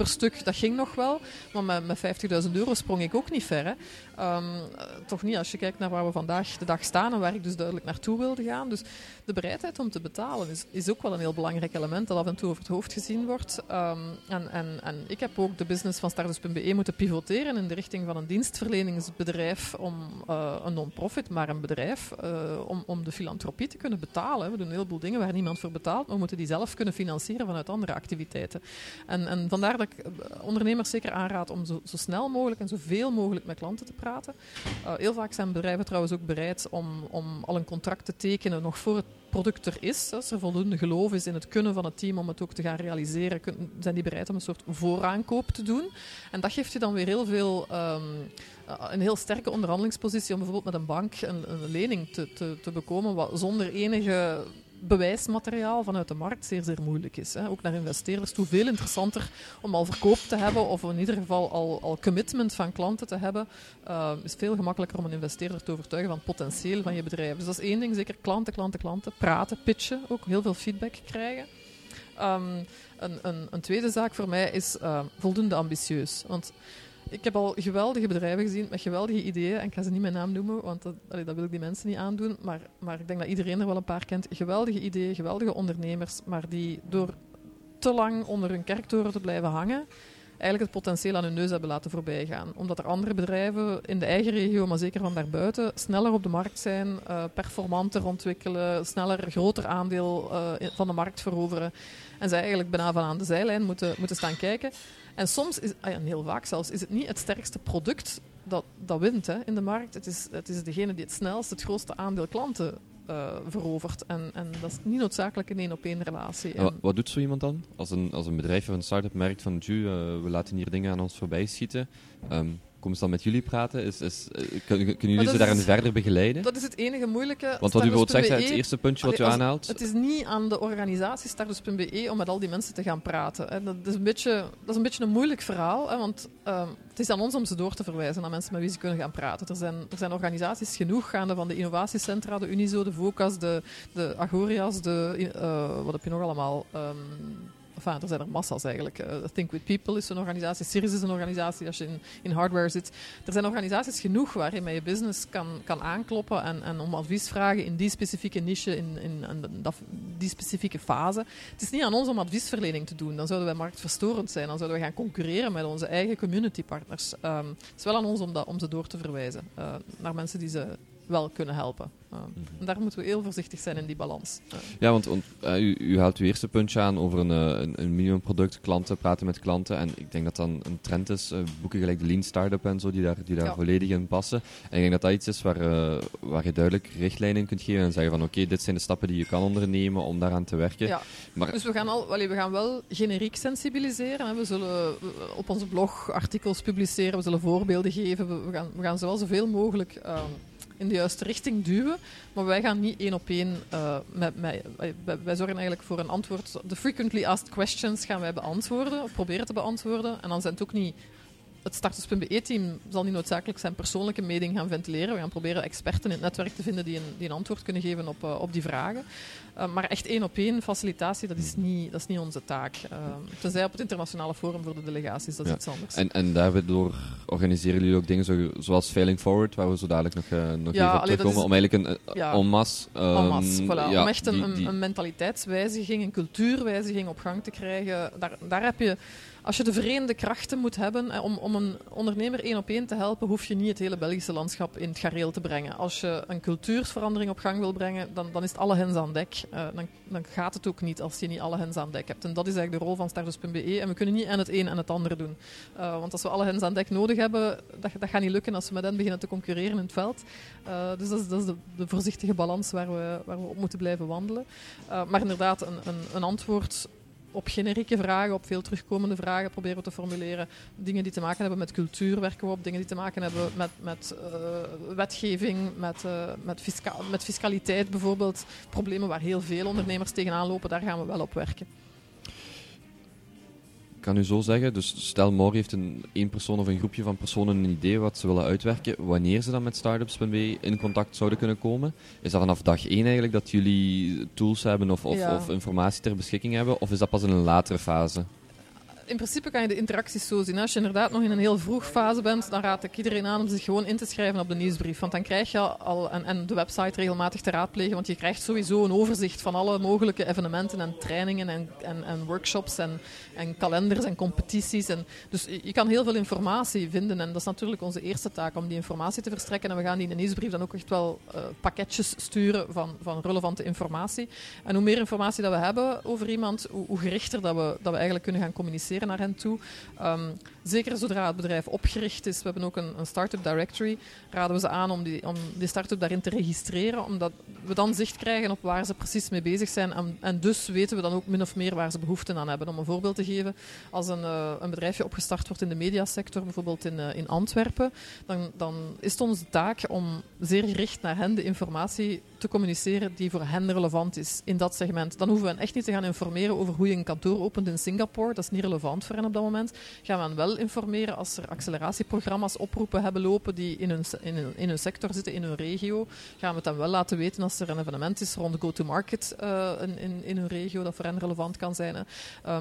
Speaker 2: per stuk, dat ging nog wel. Maar met, met 50.000 euro sprong ik ook niet ver. Ehm, eh, toch niet als je kijkt naar waar we vandaag de dag staan en waar ik dus duidelijk naartoe wilde gaan. Dus de bereidheid om te betalen is, is ook wel een heel belangrijk element dat af en toe over het hoofd gezien wordt. Ehm, en, en, en ik heb ook de business van Starters.be moeten pivoteren in de richting van een dienstverleningsbedrijf om eh, een non-profit, maar een bedrijf eh, om, om de filantropie te kunnen betalen. We doen een heleboel dingen waar niemand voor betaalt, maar we moeten die zelf kunnen financieren vanuit andere activiteiten. En, en vandaar dat eh, ondernemers zeker aanraad om zo, zo snel mogelijk en zoveel mogelijk met klanten te praten. Uh, heel vaak zijn bedrijven trouwens ook bereid om, om al een contract te tekenen nog voor het product er is. Als er voldoende geloof is in het kunnen van het team om het ook te gaan realiseren, zijn die bereid om een soort vooraankoop te doen. En dat geeft je dan weer heel veel, um, een heel sterke onderhandelingspositie om bijvoorbeeld met een bank een, een lening te, te, te bekomen, wat zonder enige bewijsmateriaal vanuit de markt zeer, zeer moeilijk is. Hè. Ook naar investeerders toe veel interessanter om al verkoop te hebben of in ieder geval al, al commitment van klanten te hebben. Uh, is veel gemakkelijker om een investeerder te overtuigen van het potentieel van je bedrijf. Dus dat is één ding, zeker klanten, klanten, klanten. Praten, pitchen, ook heel veel feedback krijgen. Um, een, een, een, tweede zaak voor mij is uh, voldoende ambitieus. Want ik heb al geweldige bedrijven gezien met geweldige ideeën. En ik ga ze niet mijn naam noemen, want dat, dat wil ik die mensen niet aandoen. Maar, maar ik denk dat iedereen er wel een paar kent. Geweldige ideeën, geweldige ondernemers, maar die door te lang onder hun kerktoren te blijven hangen, eigenlijk het potentieel aan hun neus hebben laten voorbijgaan. Omdat er andere bedrijven in de eigen regio, maar zeker van daarbuiten, sneller op de markt zijn, uh, performanter ontwikkelen, sneller groter aandeel uh, van de markt veroveren. En zij eigenlijk bijna van aan de zijlijn moeten, moeten staan kijken. En soms, is, ah ja, heel vaak zelfs, is het niet het sterkste product dat, dat wint hè, in de markt. Het is, het is degene die het snelst het grootste aandeel klanten uh, verovert. En, en dat is niet noodzakelijk een één-op-één relatie.
Speaker 1: En wat, wat, doet zo iemand dan? Als een, als een bedrijf of een start-up merkt van, uh, we laten hier dingen aan ons voorbij schieten. Um, komen ze dan met jullie praten? Is, is, uh, kunnen, kunnen jullie ze daarin
Speaker 2: is,
Speaker 1: verder begeleiden?
Speaker 2: Dat is het enige moeilijke.
Speaker 1: Want wat u bijvoorbeeld zegt, het eerste puntje wat u aanhaalt...
Speaker 2: Het is niet aan de organisatie Starters.be om met al die mensen te gaan praten. Hè. Dat, is een beetje, dat is een beetje een moeilijk verhaal, hè, want uh, het is aan ons om ze door te verwijzen naar mensen met wie ze kunnen gaan praten. Er zijn, er zijn organisaties genoeg, gaande van de innovatiecentra, de Unizo, de VOCA's, de, de Agoria's, de, uh, wat heb je nog allemaal... Um, Enfin, er zijn er massa's eigenlijk. Uh, Think with People is een organisatie, Cirrus is een organisatie als je in, in hardware zit. Er zijn organisaties genoeg waar je business kan, kan aankloppen en, en om advies vragen in die specifieke niche, in, in, in die specifieke fase. Het is niet aan ons om adviesverlening te doen. Dan zouden wij marktverstorend zijn. Dan zouden we gaan concurreren met onze eigen community partners. Um, het is wel aan ons om, dat, om ze door te verwijzen uh, naar mensen die ze wel kunnen helpen. Uh. En daar moeten we heel voorzichtig zijn in die balans. Uh.
Speaker 1: Ja, want, uh, u, u, haalt uw eerste puntje aan over een, een, een minimumproduct, klanten, praten met klanten. En ik denk dat dan een trend is, boeken gelijk de Lean Startup en zo, die daar, die daar ja. volledig in passen. En ik denk dat dat iets is waar, waar je duidelijk richtlijnen in kunt geven en zeggen van oké, okay, dit zijn de stappen die je kan ondernemen om daaraan te werken.
Speaker 2: Ja. Maar, dus we gaan, al, we gaan wel generiek sensibiliseren. Hè. We zullen op onze blog artikels publiceren, we zullen voorbeelden geven. We, we gaan, we gaan zowel zoveel mogelijk in de juiste richting duwen. Maar wij gaan niet één op één uh, met, met, wij, wij, zorgen eigenlijk voor een antwoord. De frequently asked questions gaan wij beantwoorden, of proberen te beantwoorden. En dan zijn het ook niet. Het starters.be-team zal niet noodzakelijk zijn persoonlijke mening gaan ventileren. We gaan proberen experten in het netwerk te vinden die een, die een antwoord kunnen geven op, uh, op die vragen. Uh, maar echt één op één facilitatie, dat is niet, dat is niet onze taak. Uh, tenzij op het internationale forum voor de delegaties, dat is
Speaker 1: ja.
Speaker 2: iets anders.
Speaker 1: En, en daardoor organiseren jullie ook dingen zo, zoals Failing Forward, waar we zo dadelijk nog, uh, nog
Speaker 2: ja,
Speaker 1: even op terugkomen,
Speaker 2: is,
Speaker 1: om eigenlijk een
Speaker 2: ja,
Speaker 1: en masse... Um,
Speaker 2: en masse, voilà,
Speaker 1: ja,
Speaker 2: om echt een,
Speaker 1: die, die,
Speaker 2: een, een mentaliteitswijziging, een cultuurwijziging op gang te krijgen. Daar, daar heb je als je de verenigde krachten moet hebben eh, om, om een ondernemer één op één te helpen, hoef je niet het hele Belgische landschap in het gareel te brengen. Als je een cultuursverandering op gang wil brengen, dan, dan is het alle hens aan dek. Uh, dan, dan gaat het ook niet als je niet alle hens aan dek hebt. En dat is eigenlijk de rol van Startups.be. En we kunnen niet en het een en het ander doen. Uh, want als we alle hens aan dek nodig hebben, dat, dat gaat niet lukken als we met hen beginnen te concurreren in het veld. Dus dat is, dat is de, de, voorzichtige balans waar we, waar we op moeten blijven wandelen. maar inderdaad, een, een, een antwoord op generieke vragen, op veel terugkomende vragen proberen we te formuleren. Dingen die te maken hebben met cultuur werken we op, dingen die te maken hebben met, met uh, wetgeving, met, uh, met, fisca met fiscaliteit bijvoorbeeld. Problemen waar heel veel ondernemers tegenaan lopen, daar gaan we wel op werken.
Speaker 1: Ik kan u zo zeggen, dus stel morgen heeft een één persoon of een groepje van personen een idee wat ze willen uitwerken, wanneer ze dan met startups.be in contact zouden kunnen komen. Is dat vanaf dag één eigenlijk dat jullie tools hebben of, of, ja. of informatie ter beschikking hebben, of is dat pas in een latere fase?
Speaker 2: In principe kan je de interacties zo zien. Als je inderdaad nog in een heel vroeg fase bent, dan raad ik iedereen aan om zich gewoon in te schrijven op de nieuwsbrief. Want dan krijg je al, en, en de website regelmatig te raadplegen, want je krijgt sowieso een overzicht van alle mogelijke evenementen en trainingen en, en, en workshops en, en kalenders en competities. En, dus je kan heel veel informatie vinden en dat is natuurlijk onze eerste taak om die informatie te verstrekken. En we gaan die in de nieuwsbrief dan ook echt wel uh, pakketjes sturen van, van relevante informatie. En hoe meer informatie dat we hebben over iemand, hoe, hoe gerichter dat we, dat we eigenlijk kunnen gaan communiceren naar hen toe. Um, zeker zodra het bedrijf opgericht is, we hebben ook een, een start-up directory, raden we ze aan om die, om die start-up daarin te registreren, omdat we dan zicht krijgen op waar ze precies mee bezig zijn. En, dus weten we dan ook min of meer waar ze behoefte aan hebben. Om een voorbeeld te geven, als een, uh, een bedrijfje opgestart wordt in de mediasector, bijvoorbeeld in, uh, in Antwerpen, dan, dan is het onze taak om zeer gericht naar hen de informatie te communiceren die voor hen relevant is in dat segment. Dan hoeven we hen echt niet te gaan informeren over hoe je een kantoor opent in Singapore. Dat is niet relevant voor hen op dat moment. Gaan we wel informeren als er acceleratieprogramma's oproepen hebben lopen die in hun, in hun, in sector zitten, in hun regio. Gaan we het dan wel laten weten als er een evenement is rond go-to-market uh, in, in, in, hun regio dat voor hen relevant kan zijn. Um,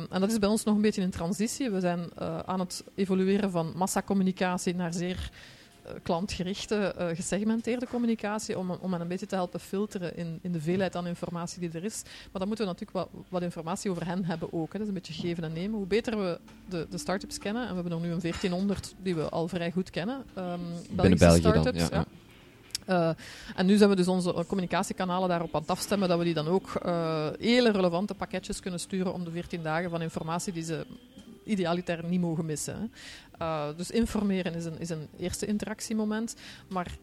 Speaker 2: en dat is bij ons nog een beetje in transitie. We zijn uh, aan het evolueren van massacommunicatie naar zeer eh, klantgerichte, uh, gesegmenteerde communicatie om, om hen een beetje te helpen filteren in, in de veelheid aan informatie die er is. Maar dan moeten we natuurlijk wat, wat informatie over hen hebben ook. Hè. Dat is een beetje geven en nemen. Hoe beter we de, de start-ups kennen, en we hebben er nu een 1400 die we al vrij goed kennen. Um,
Speaker 1: Binnen België dan, ja. ja.
Speaker 2: Uh, en nu zijn we dus onze communicatiekanalen daarop aan het afstemmen dat we die dan ook uh, hele relevante pakketjes kunnen sturen om de 14 dagen van informatie die ze idealiter niet mogen missen. Uh, dus informeren is een, is een eerste interactiemoment. Maar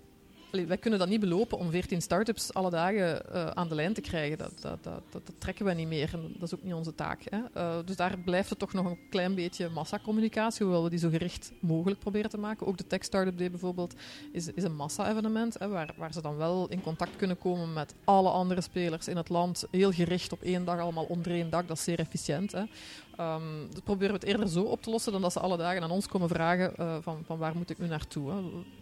Speaker 2: wij kunnen dat niet belopen om 14 start-ups alle dagen uh, aan de lijn te krijgen. Dat, dat, dat, dat, trekken we niet meer. En dat is ook niet onze taak. Hè. Uh, dus daar blijft het toch nog een klein beetje massacommunicatie, hoewel we die zo gericht mogelijk proberen te maken. Ook de Tech Startup Day bijvoorbeeld is, is een massa-evenement, waar, waar ze dan wel in contact kunnen komen met alle andere spelers in het land. Heel gericht op één dag, allemaal onder één dak. Dat is zeer efficiënt. Hè. Um, proberen we het eerder zo op te lossen dan dat ze alle dagen aan ons komen vragen uh, van, van waar moet ik nu naartoe.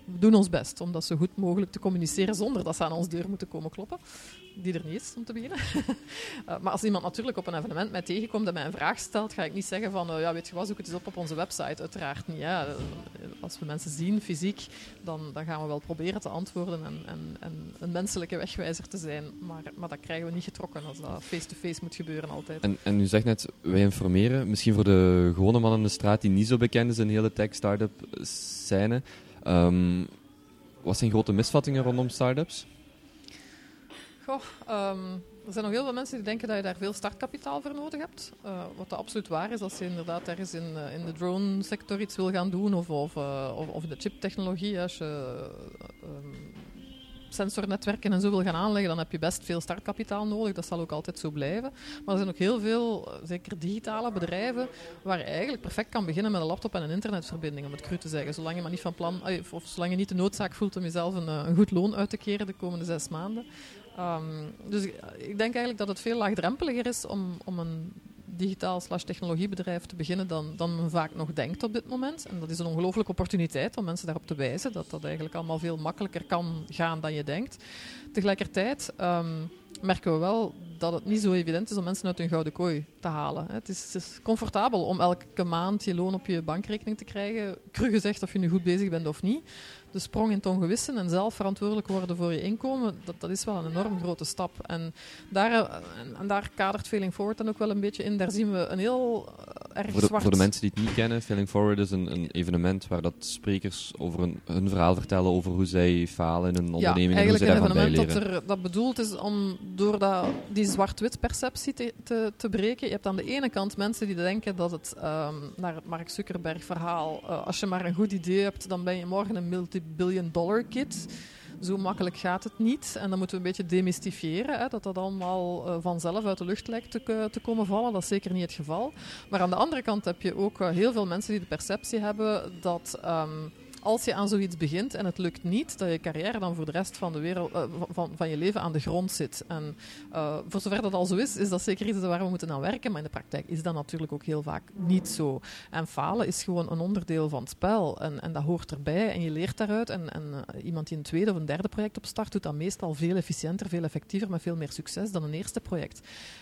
Speaker 2: We doen ons best om dat zo goed mogelijk te communiceren zonder dat ze aan ons deur moeten komen kloppen. Die er niet is, om te beginnen. uh, maar als iemand natuurlijk op een evenement mij tegenkomt en mij een vraag stelt, ga ik niet zeggen van, uh, ja weet je wat, zoek het eens op op onze website. Uiteraard niet. Ja. Als we mensen zien, fysiek, dan, dan gaan we wel proberen te antwoorden en, en, en een menselijke wegwijzer te zijn. Maar, maar dat krijgen we niet getrokken als dat face-to-face -face moet gebeuren altijd.
Speaker 1: En, en u zegt net, wij informeren Misschien voor de gewone man in de straat die niet zo bekend is in de hele tech-startup scène. Um, wat zijn grote misvattingen rondom startups?
Speaker 2: Um, er zijn nog heel veel mensen die denken dat je daar veel startkapitaal voor nodig hebt. Uh, wat absoluut waar is als je inderdaad ergens in, uh, in de drone sector iets wil gaan doen of, of, uh, of, de chiptechnologie. Als je um, sensornetwerken en zo wil gaan aanleggen, dan heb je best veel startkapitaal nodig. Dat zal ook altijd zo blijven. Maar er zijn ook heel veel, eh, zeker digitale bedrijven, waar je eigenlijk perfect kan beginnen met een laptop en een internetverbinding, om het cru te zeggen. Zolang je maar niet van plan, of zolang je niet de noodzaak voelt om jezelf een, eh, een goed loon uit te keren de komende zes maanden. Um, dus ik denk eigenlijk dat het veel laagdrempeliger is om, om een digitaal slash technologiebedrijf te beginnen dan, dan men vaak nog denkt op dit moment. En dat is een ongelooflijke opportuniteit om mensen daarop te wijzen dat dat eigenlijk allemaal veel makkelijker kan gaan dan je denkt. Tegelijkertijd um, merken we wel dat het niet zo evident is om mensen uit hun gouden kooi te halen. Het is, is, comfortabel om elke maand je loon op je bankrekening te krijgen, cru gezegd of je nu goed bezig bent of niet de sprong in het ongewisse en zelf verantwoordelijk worden voor je inkomen, dat, dat is wel een enorm grote stap. En daar, en, en daar kadert Feeling Forward dan ook wel een beetje in. Daar zien we een heel erg
Speaker 1: Voor de,
Speaker 2: zwart.
Speaker 1: voor de mensen die het niet kennen, Failing Forward is een, een evenement waar dat sprekers over hun verhaal vertellen over hoe zij falen in een
Speaker 2: ja,
Speaker 1: onderneming en hoe
Speaker 2: eigenlijk
Speaker 1: ze
Speaker 2: een evenement dat, er, dat bedoeld is om door dat, die zwart-wit perceptie te, te, te breken. Je hebt aan de ene kant mensen die denken dat het ehm, naar het Mark Zuckerberg verhaal, eh, als je maar een goed idee hebt, dan ben je morgen een multi-billion dollar kid. Zo makkelijk gaat het niet. En dan moeten we een beetje demystifiëren. Hè, dat dat allemaal eh, vanzelf uit de lucht lijkt te, k- te komen vallen. Dat is zeker niet het geval. Maar aan de andere kant heb je ook eh, heel veel mensen die de perceptie hebben dat ehm, als je aan zoiets begint en het lukt niet, dat je carrière dan voor de rest van, de wereld, eh, van- van, je leven aan de grond zit. En eh, voor zover dat al zo is, is dat zeker iets waar we moeten aan werken. Maar in de praktijk is dat natuurlijk ook heel vaak niet zo. En falen is gewoon een onderdeel van het spel. En, en dat hoort erbij en je leert daaruit. En, en eh, iemand die een tweede of een derde project opstart, doet dat meestal veel efficiënter, veel effectiever, met veel meer succes dan een eerste project.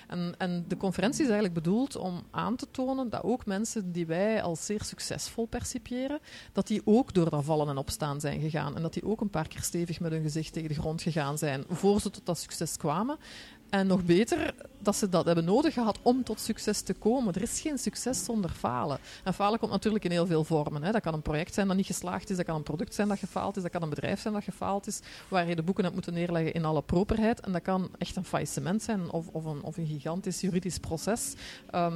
Speaker 2: En, en de conferentie is eigenlijk bedoeld om aan te tonen dat ook mensen die wij als zeer succesvol percipiëren, dat die ook door dat vallen en opstaan zijn gegaan. En dat die ook een paar keer stevig met hun gezicht tegen de grond gegaan zijn, voor ze tot dat succes kwamen. En nog beter, dat ze dat hebben nodig gehad om tot succes te komen. Er is geen succes zonder falen. En falen komt natuurlijk in heel veel vormen. Hè. Dat kan een project zijn dat niet geslaagd is, dat kan een product zijn dat gefaald is, dat kan een bedrijf zijn dat gefaald is, waar je de boeken hebt moeten neerleggen in alle properheid. En dat kan echt een faillissement zijn of, of, een, of een gigantisch juridisch proces. Ehm,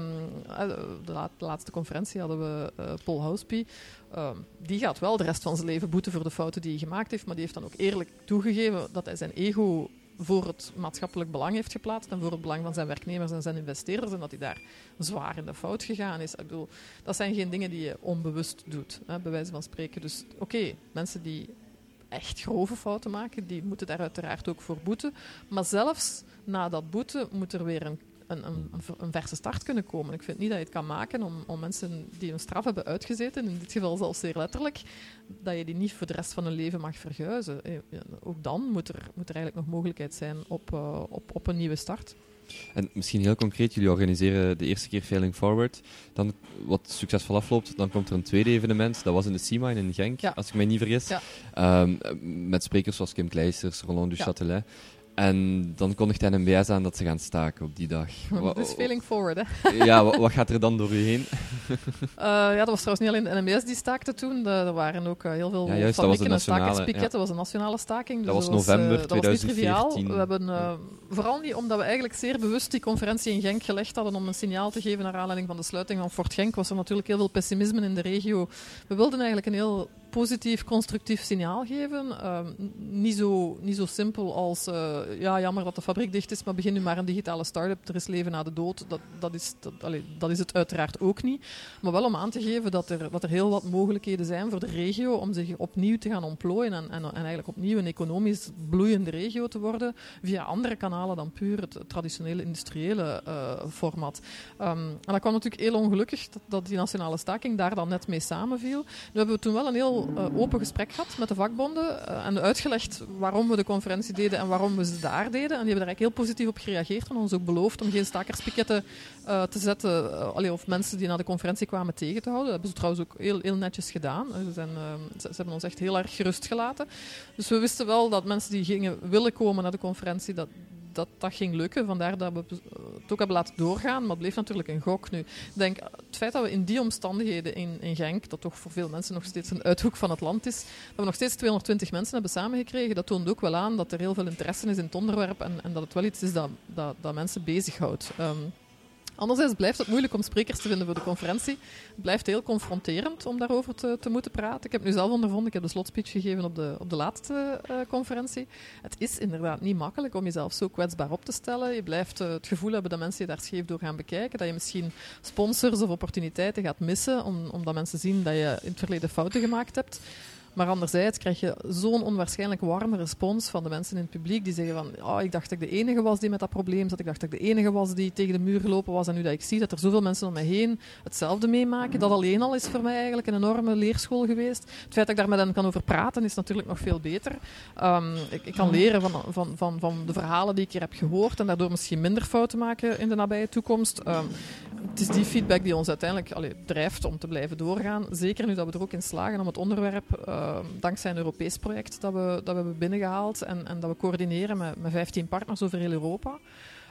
Speaker 2: eh, de, la- de laatste conferentie hadden we eh, Paul Houspie. Ehm, die gaat wel de rest van zijn leven boeten voor de fouten die hij gemaakt heeft, maar die heeft dan ook eerlijk toegegeven dat hij zijn ego voor het maatschappelijk belang heeft geplaatst en voor het belang van zijn werknemers en zijn investeerders en dat hij daar zwaar in de fout gegaan is. Ik bedoel, dat zijn geen dingen die je onbewust doet, hè, bij wijze van spreken. Dus oké, mensen die echt grove fouten maken, die moeten daar uiteraard ook voor boeten. Maar zelfs na dat boete moet er weer een, een, een, een ver- een verse start kunnen komen. Ik vind niet dat je het kan maken om, om mensen die een straf hebben uitgezeten, in dit geval zelfs zeer letterlijk, dat je die niet voor de rest van hun leven mag verguizen. Eh, Ook dan moet er, moet er eigenlijk nog mogelijkheid zijn op, eh, op, op een nieuwe start.
Speaker 1: En misschien heel concreet, jullie organiseren de eerste keer Failing Forward. Dan, wat succesvol afloopt, dan komt er een tweede evenement. Dat was in de Seamine in Genk,
Speaker 2: Ja.
Speaker 1: als ik mij niet vergis.
Speaker 2: Ja.
Speaker 1: Ehm, met sprekers zoals Kim Kleisters, Roland du
Speaker 2: Ja.
Speaker 1: En dan kondigt NMBS aan dat ze gaan staken op die dag. Wa-
Speaker 2: Dus failing forward, hè.
Speaker 1: ja, wa- wat gaat er dan door u heen?
Speaker 2: Eh, ja, dat was trouwens niet alleen de NMBS die staakte toen. Er waren ook eh, heel veel
Speaker 1: Ja, juist, dat was
Speaker 2: fabrieken en
Speaker 1: nationale,
Speaker 2: stakerspikketten. Dat was een nationale staking. Dus
Speaker 1: Dat was
Speaker 2: eh,
Speaker 1: november
Speaker 2: dat was niet triviaal.
Speaker 1: 2014.
Speaker 2: We hebben, vooral niet omdat we eigenlijk zeer bewust die conferentie in Genk gelegd hadden om een signaal te geven naar aanleiding van de sluiting van Fort Genk, was er natuurlijk heel veel pessimisme in de regio. We wilden eigenlijk een heel positief, constructief signaal geven. Eh, n- niet, zo, niet zo simpel als, eh, ja, jammer dat de fabriek dicht is, maar begin nu maar een digitale start-up. Er is leven na de dood. Dat, dat, is, dat, dat is het uiteraard ook niet. Maar wel om aan te geven dat er, dat er heel wat mogelijkheden zijn voor de regio om zich opnieuw te gaan ontplooien en, en, en eigenlijk opnieuw een economisch bloeiende regio te worden via andere kanalen dan puur het traditionele industriële eh, format. Ehm, en dat kwam natuurlijk heel ongelukkig dat, dat die nationale staking daar dan net mee samenviel. Nu hebben we toen wel een heel eh, open gesprek gehad met de vakbonden eh, en uitgelegd waarom we de conferentie deden en waarom we ze daar deden. En die hebben daar eigenlijk heel positief op gereageerd en ons ook beloofd om geen stakerspiketten eh, te zetten, of mensen die naar de conferentie kwamen tegen te houden. Dat hebben ze trouwens ook heel, heel netjes gedaan. Ze, zijn, ze hebben ons echt heel erg gerust gelaten. Dus we wisten wel dat mensen die gingen willen komen naar de conferentie, dat dat, dat ging lukken. Vandaar dat we eh, het ook hebben laten doorgaan. Maar het bleef natuurlijk een gok nu. Ik denk, het feit dat we in die omstandigheden in, in Genk, dat toch voor veel mensen nog steeds een uithoek van het land is, dat we nog steeds 220 mensen hebben samengekregen, dat toont ook wel aan dat er heel veel interesse is in het onderwerp en, en dat het wel iets is dat, dat, dat mensen bezighoudt. Ehm, Anderzijds blijft het moeilijk om sprekers te vinden voor de conferentie. Het blijft heel confronterend om daarover te, te moeten praten. Ik heb nu zelf ondervonden, ik heb de slotspeech gegeven op de, op de laatste eh, conferentie. Het is inderdaad niet makkelijk om jezelf zo kwetsbaar op te stellen. Je blijft eh, het gevoel hebben dat mensen je daar scheef door gaan bekijken. Dat je misschien sponsors of opportuniteiten gaat missen, om, omdat mensen zien dat je in het verleden fouten gemaakt hebt. Maar anderzijds krijg je zo'n onwaarschijnlijk warme respons van de mensen in het publiek die zeggen van oh, ik dacht dat ik de enige was die met dat probleem zat. Ik dacht dat ik de enige was die tegen de muur gelopen was. En nu dat ik zie dat er zoveel mensen om mij heen hetzelfde meemaken, dat alleen al is voor mij eigenlijk een enorme leerschool geweest. Het feit dat ik daar met hen kan over praten is natuurlijk nog veel beter. Um, ik, ik, kan leren van, van, van, van de verhalen die ik hier heb gehoord en daardoor misschien minder fouten maken in de nabije toekomst. Um, het is die feedback die ons uiteindelijk allee, drijft om te blijven doorgaan. Zeker nu dat we er ook in slagen om het onderwerp, uh, dankzij een Europees project dat we, dat we hebben binnengehaald en, en dat we coördineren met, met 15 partners over heel Europa.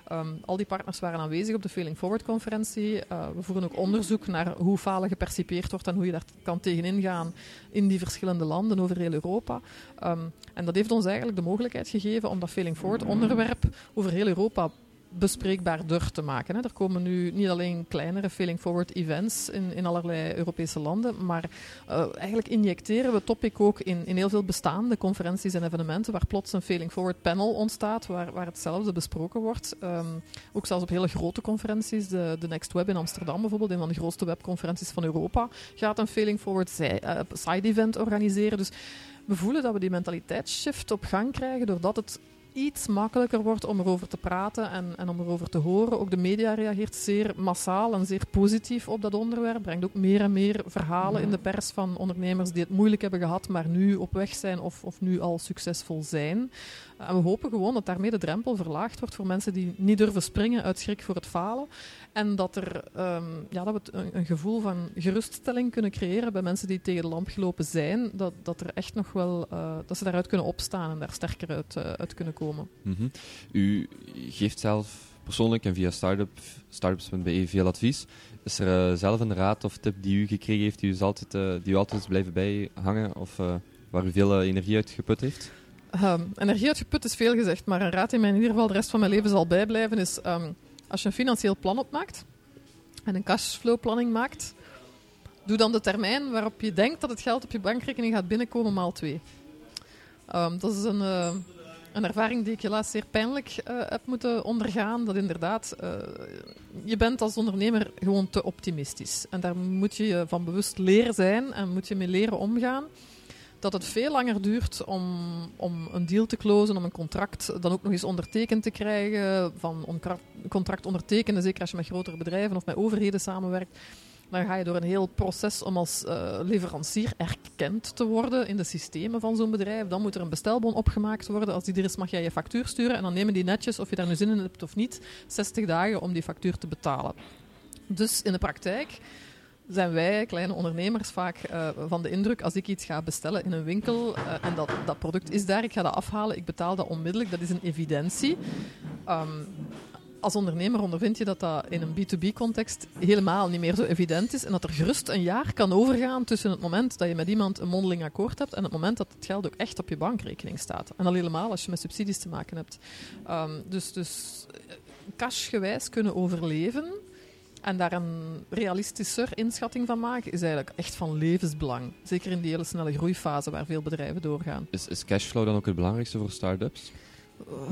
Speaker 2: Ehm, al die partners waren aanwezig op de Failing Forward conferentie. Uh, we voeren ook onderzoek naar hoe falen gepercipieerd wordt en hoe je daar kan tegenin gaan in die verschillende landen over heel Europa. Um, en dat heeft ons eigenlijk de mogelijkheid gegeven om dat Failing Forward onderwerp over heel Europa bespreekbaarder te maken. Hè. Er komen nu niet alleen kleinere failing forward events in, in allerlei Europese landen, maar uh, eigenlijk injecteren we topic ook in, in heel veel bestaande conferenties en evenementen waar plots een failing forward panel ontstaat, waar, waar hetzelfde besproken wordt. Um, ook zelfs op hele grote conferenties, de, de Next Web in Amsterdam bijvoorbeeld, een van de grootste webconferenties van Europa, gaat een failing forward uh, side event organiseren. Dus we voelen dat we die mentaliteitsshift op gang krijgen doordat het iets makkelijker wordt om erover te praten en, en om erover te horen. Ook de media reageert zeer massaal en zeer positief op dat onderwerp. Brengt ook meer en meer verhalen in de pers van ondernemers die het moeilijk hebben gehad, maar nu op weg zijn of, of nu al succesvol zijn. We hopen gewoon dat daarmee de drempel verlaagd wordt voor mensen die niet durven springen uit schrik voor het falen. En dat, er, um, ja, dat we een, gevoel van geruststelling kunnen creëren bij mensen die tegen de lamp gelopen zijn. Dat, dat, er echt nog wel, uh, dat ze daaruit kunnen opstaan en daar sterker uit, uh, uit kunnen komen.
Speaker 1: -hmm. U geeft zelf persoonlijk en via startup, startups.be veel advies. Is er uh, zelf een raad of tip die u gekregen heeft die u altijd, die u altijd is blijven bijhangen of waar u veel energie uit geput heeft?
Speaker 2: Um, energie uitgeput is veel gezegd, maar een raad die mij in ieder geval de rest van mijn leven zal bijblijven is... Um, als je een financieel plan opmaakt en een cashflow-planning maakt, doe dan de termijn waarop je denkt dat het geld op je bankrekening gaat binnenkomen maal twee. Um, dat is een, uh, een ervaring die ik helaas zeer pijnlijk uh, heb moeten ondergaan. Dat inderdaad, uh, je bent als ondernemer gewoon te optimistisch. En daar moet je je van bewust leren zijn en moet je mee leren omgaan dat het veel langer duurt om, om een deal te closen, om een contract dan ook nog eens ondertekend te krijgen. Van een contract ondertekenen, zeker als je met grotere bedrijven of met overheden samenwerkt. Dan ga je door een heel proces om als uh, leverancier erkend te worden in de systemen van zo'n bedrijf. Dan moet er een bestelbon opgemaakt worden. Als die er is, mag jij je factuur sturen. En dan nemen die netjes, of je daar nu zin in hebt of niet, 60 dagen om die factuur te betalen. Dus in de praktijk zijn wij, kleine ondernemers, vaak uh, van de indruk als ik iets ga bestellen in een winkel uh, en dat, dat product is daar, ik ga dat afhalen, ik betaal dat onmiddellijk, dat is een evidentie. Um, als ondernemer ondervind je dat dat in een B2B-context helemaal niet meer zo evident is en dat er gerust een jaar kan overgaan tussen het moment dat je met iemand een mondeling akkoord hebt en het moment dat het geld ook echt op je bankrekening staat. En al helemaal als je met subsidies te maken hebt. Um, dus, dus cashgewijs kunnen overleven en daar een realistischer inschatting van maken is eigenlijk echt van levensbelang. Zeker in die hele snelle groeifase waar veel bedrijven doorgaan.
Speaker 1: Is, is cashflow dan ook het belangrijkste voor start-ups?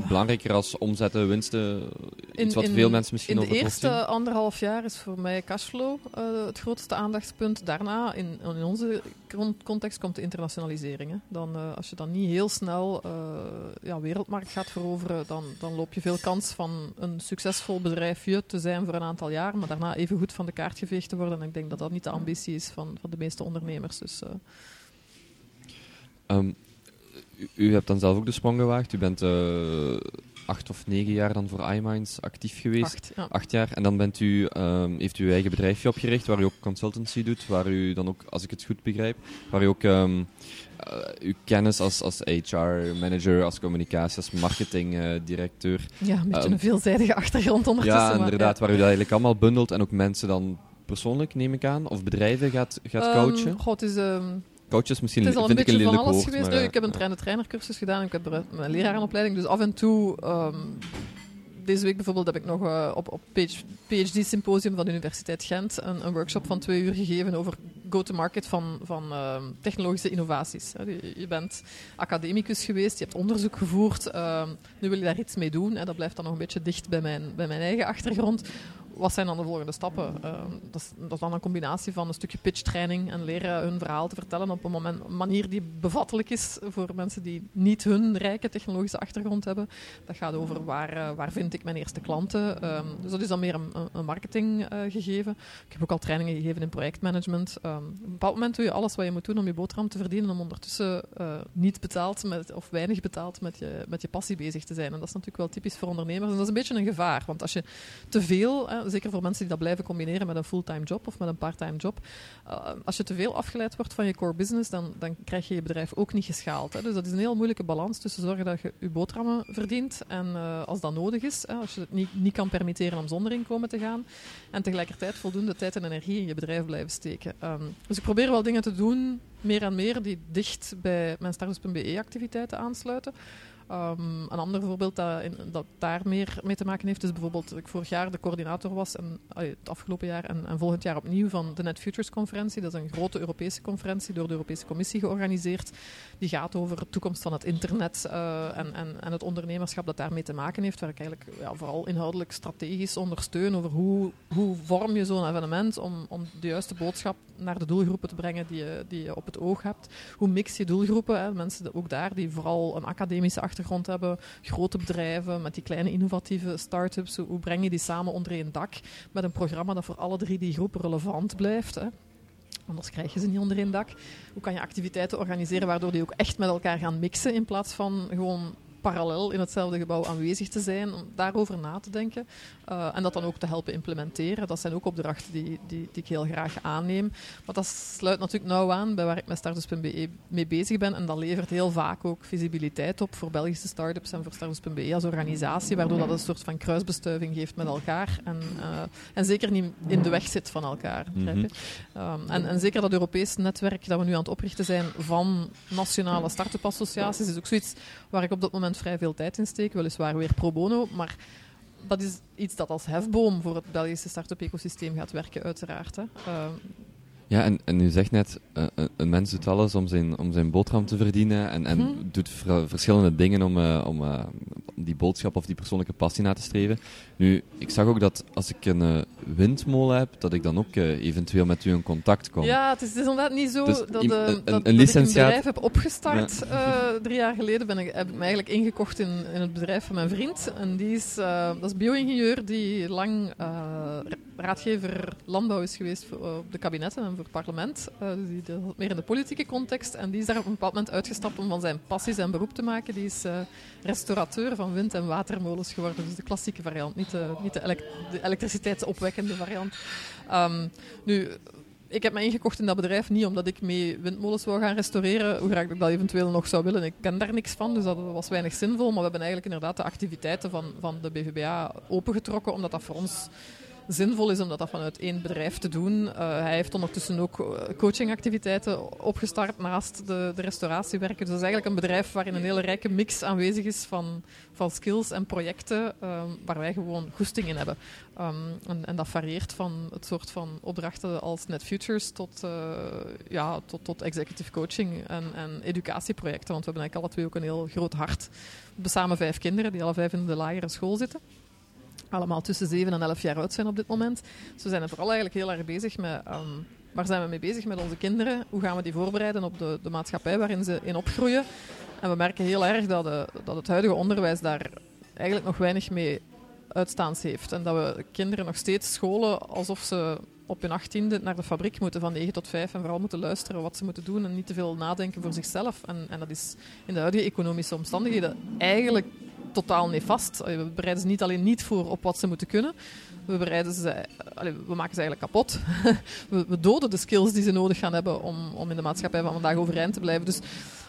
Speaker 1: Belangrijker als omzetten, winsten, iets wat veel mensen misschien
Speaker 2: In de eerste anderhalf jaar is voor mij cashflow uh, het grootste aandachtspunt. Daarna, in, in onze context, komt de internationalisering. Hè. Dan, uh, als je dan niet heel snel uh, ja, wereldmarkt gaat veroveren, dan, dan loop je veel kans van een succesvol bedrijfje te zijn voor een aantal jaar, maar daarna even goed van de kaart geveegd te worden. En ik denk dat dat niet de ambitie is van, van de meeste ondernemers. Dus,
Speaker 1: um, u, hebt dan zelf ook de sprong gewaagd. U bent uh, acht of negen jaar dan voor iMinds actief geweest.
Speaker 2: Acht, ja.
Speaker 1: acht jaar. En dan bent u, um, heeft u uw eigen bedrijfje opgericht, waar u ook consultancy doet, waar u dan ook, als ik het goed begrijp, waar u ook um, uh, uw kennis als, als HR-manager, als communicatie, als marketingdirecteur...
Speaker 2: Uh, ja, een beetje um, een veelzijdige achtergrond ondertussen.
Speaker 1: Ja, inderdaad, waar u dat eigenlijk allemaal bundelt en ook mensen dan persoonlijk, neem ik aan, of bedrijven gaat, gaat coachen?
Speaker 2: God, is...
Speaker 1: Coaches misschien
Speaker 2: het is al
Speaker 1: vind
Speaker 2: een
Speaker 1: beetje
Speaker 2: ik een
Speaker 1: van
Speaker 2: alles
Speaker 1: woord,
Speaker 2: geweest.
Speaker 1: maar,
Speaker 2: ik heb een trainer-trainercursus gedaan en ik heb een lerarenopleiding. Dus af en toe, um, deze week bijvoorbeeld, heb ik nog uh, op, op PhD-symposium van de Universiteit Gent een, een, workshop van twee uur gegeven over go-to-market van, van uh, technologische innovaties. Je, je, bent academicus geweest, je hebt onderzoek gevoerd, uh, nu wil je daar iets mee doen. Hè. Dat blijft dan nog een beetje dicht bij mijn, bij mijn eigen achtergrond wat zijn dan de volgende stappen? Uh, dat, is, dat, is, dan een combinatie van een stukje pitchtraining en leren hun verhaal te vertellen op een moment, manier die bevattelijk is voor mensen die niet hun rijke technologische achtergrond hebben. Dat gaat over waar, uh, waar vind ik mijn eerste klanten. Um, dus dat is dan meer een, een marketing uh, gegeven. Ik heb ook al trainingen gegeven in projectmanagement. Um, op een bepaald moment doe je alles wat je moet doen om je boterham te verdienen, om ondertussen niet betaald met, of weinig betaald met je, met je passie bezig te zijn. En dat is natuurlijk wel typisch voor ondernemers. En dat is een beetje een gevaar, want als je te veel zeker voor mensen die dat blijven combineren met een fulltime job of met een parttime job. Uh, als je te veel afgeleid wordt van je core business, dan, dan krijg je je bedrijf ook niet geschaald. Hè. Dus dat is een heel moeilijke balans tussen zorgen dat je je boterhammen verdient en uh, als dat nodig is, hè, als je het niet, niet kan permitteren om zonder inkomen te gaan, en tegelijkertijd voldoende tijd en energie in je bedrijf blijven steken. Um, dus ik probeer wel dingen te doen, meer en meer, die dicht bij mijn startups.be activiteiten aansluiten. Um, een ander voorbeeld dat, in, dat, daar meer mee te maken heeft, is bijvoorbeeld dat ik vorig jaar de coördinator was, en, het afgelopen jaar en, en, volgend jaar opnieuw van de Net Futures conferentie. Dat is een grote Europese conferentie door de Europese Commissie georganiseerd. Die gaat over de toekomst van het internet uh, en, en, en, het ondernemerschap dat daarmee te maken heeft. Waar ik eigenlijk ja, vooral inhoudelijk strategisch ondersteun over hoe, hoe vorm je zo'n evenement om, om de juiste boodschap naar de doelgroepen te brengen die je, die je op het oog hebt. Hoe mix je doelgroepen? Hè? Mensen ook daar die vooral een academische achtergrond hebben, grote bedrijven met die kleine innovatieve start-ups. Hoe breng je die samen onder één dak met een programma dat voor alle drie die groepen relevant blijft? Hè? Anders krijg je ze niet onder één dak. Hoe kan je activiteiten organiseren waardoor die ook echt met elkaar gaan mixen in plaats van gewoon parallel in hetzelfde gebouw aanwezig te zijn, om daarover na te denken uh, en dat dan ook te helpen implementeren. Dat zijn ook opdrachten die, die, die ik heel graag aanneem. Maar dat sluit natuurlijk nauw aan bij waar ik met Startups.be mee bezig ben en dat levert heel vaak ook visibiliteit op voor Belgische startups en voor Startups.be als organisatie, waardoor dat een soort van kruisbestuiving geeft met elkaar en, uh, en zeker niet in de weg zit van elkaar. Mm -hmm. um, en, en zeker dat Europees netwerk dat we nu aan het oprichten zijn van nationale start-up associaties is ook zoiets waar ik op dat moment vrij veel tijd in steek, weliswaar weer pro bono, maar dat is iets dat als hefboom voor het Belgische start-up ecosysteem gaat werken, uiteraard. Hè. Uh,
Speaker 1: ja, en, en u zegt net, uh, een mens doet alles om zijn, om zijn boterham te verdienen en, en hmm. doet verschillende dingen om, uh, om uh, die boodschap of die persoonlijke passie na te streven. Nu, ik zag ook dat als ik een windmolen heb, dat ik dan ook eventueel met u in contact kom.
Speaker 2: Ja, het is, het is inderdaad niet zo dus dat, een, dat, een, dat ik een bedrijf heb opgestart. Ja. drie jaar geleden ben ik, heb ik me eigenlijk ingekocht in, in het bedrijf van mijn vriend. En die is, dat is bio-ingenieur die lang raadgever landbouw is geweest voor, op de kabinetten en voor het parlement. Uh, die, meer in de politieke context. En die is daar op een bepaald moment uitgestapt om van zijn passie zijn beroep te maken. Die is uh, restaurateur van wind- en watermolens geworden. Dus de klassieke variant, niet de, niet de, elek de elektriciteitsopwekkende variant. Um, nu, ik heb me ingekocht in dat bedrijf niet omdat ik mee windmolens wou gaan restaureren, hoe graag ik dat eventueel nog zou willen. Ik ken daar niks van, dus dat was weinig zinvol. Maar we hebben eigenlijk inderdaad de activiteiten van, van de BVBA opengetrokken, omdat dat voor ons zinvol is om dat vanuit één bedrijf te doen. Uh, hij heeft ondertussen ook eh, coachingactiviteiten opgestart naast de, de restauratiewerken. Dus dat is eigenlijk een bedrijf waarin een hele rijke mix aanwezig is van, van skills en projecten um, waar wij gewoon goesting in hebben. Um, en, en, dat varieert van het soort van opdrachten als Net Futures tot, uh, ja, tot, tot executive coaching en, en educatieprojecten. Want we hebben eigenlijk alle twee ook een heel groot hart. We hebben samen vijf kinderen die alle vijf in de lagere school zitten allemaal tussen 7 en 11 jaar oud zijn op dit moment. Dus we zijn er vooral eigenlijk heel erg bezig met... Um, waar zijn we mee bezig met onze kinderen? Hoe gaan we die voorbereiden op de, de maatschappij waarin ze in opgroeien? En we merken heel erg dat, de, dat het huidige onderwijs daar eigenlijk nog weinig mee uitstaans heeft. En dat we kinderen nog steeds scholen alsof ze op hun achttiende naar de fabriek moeten van 9 tot 5 en vooral moeten luisteren wat ze moeten doen en niet te veel nadenken voor zichzelf. En, en dat is in de huidige economische omstandigheden eigenlijk totaal nefast. We bereiden ze niet alleen niet voor op wat ze moeten kunnen, we, bereiden ze, we maken ze eigenlijk kapot. we, doden de skills die ze nodig gaan hebben om, om in de maatschappij van vandaag overeind te blijven. Dus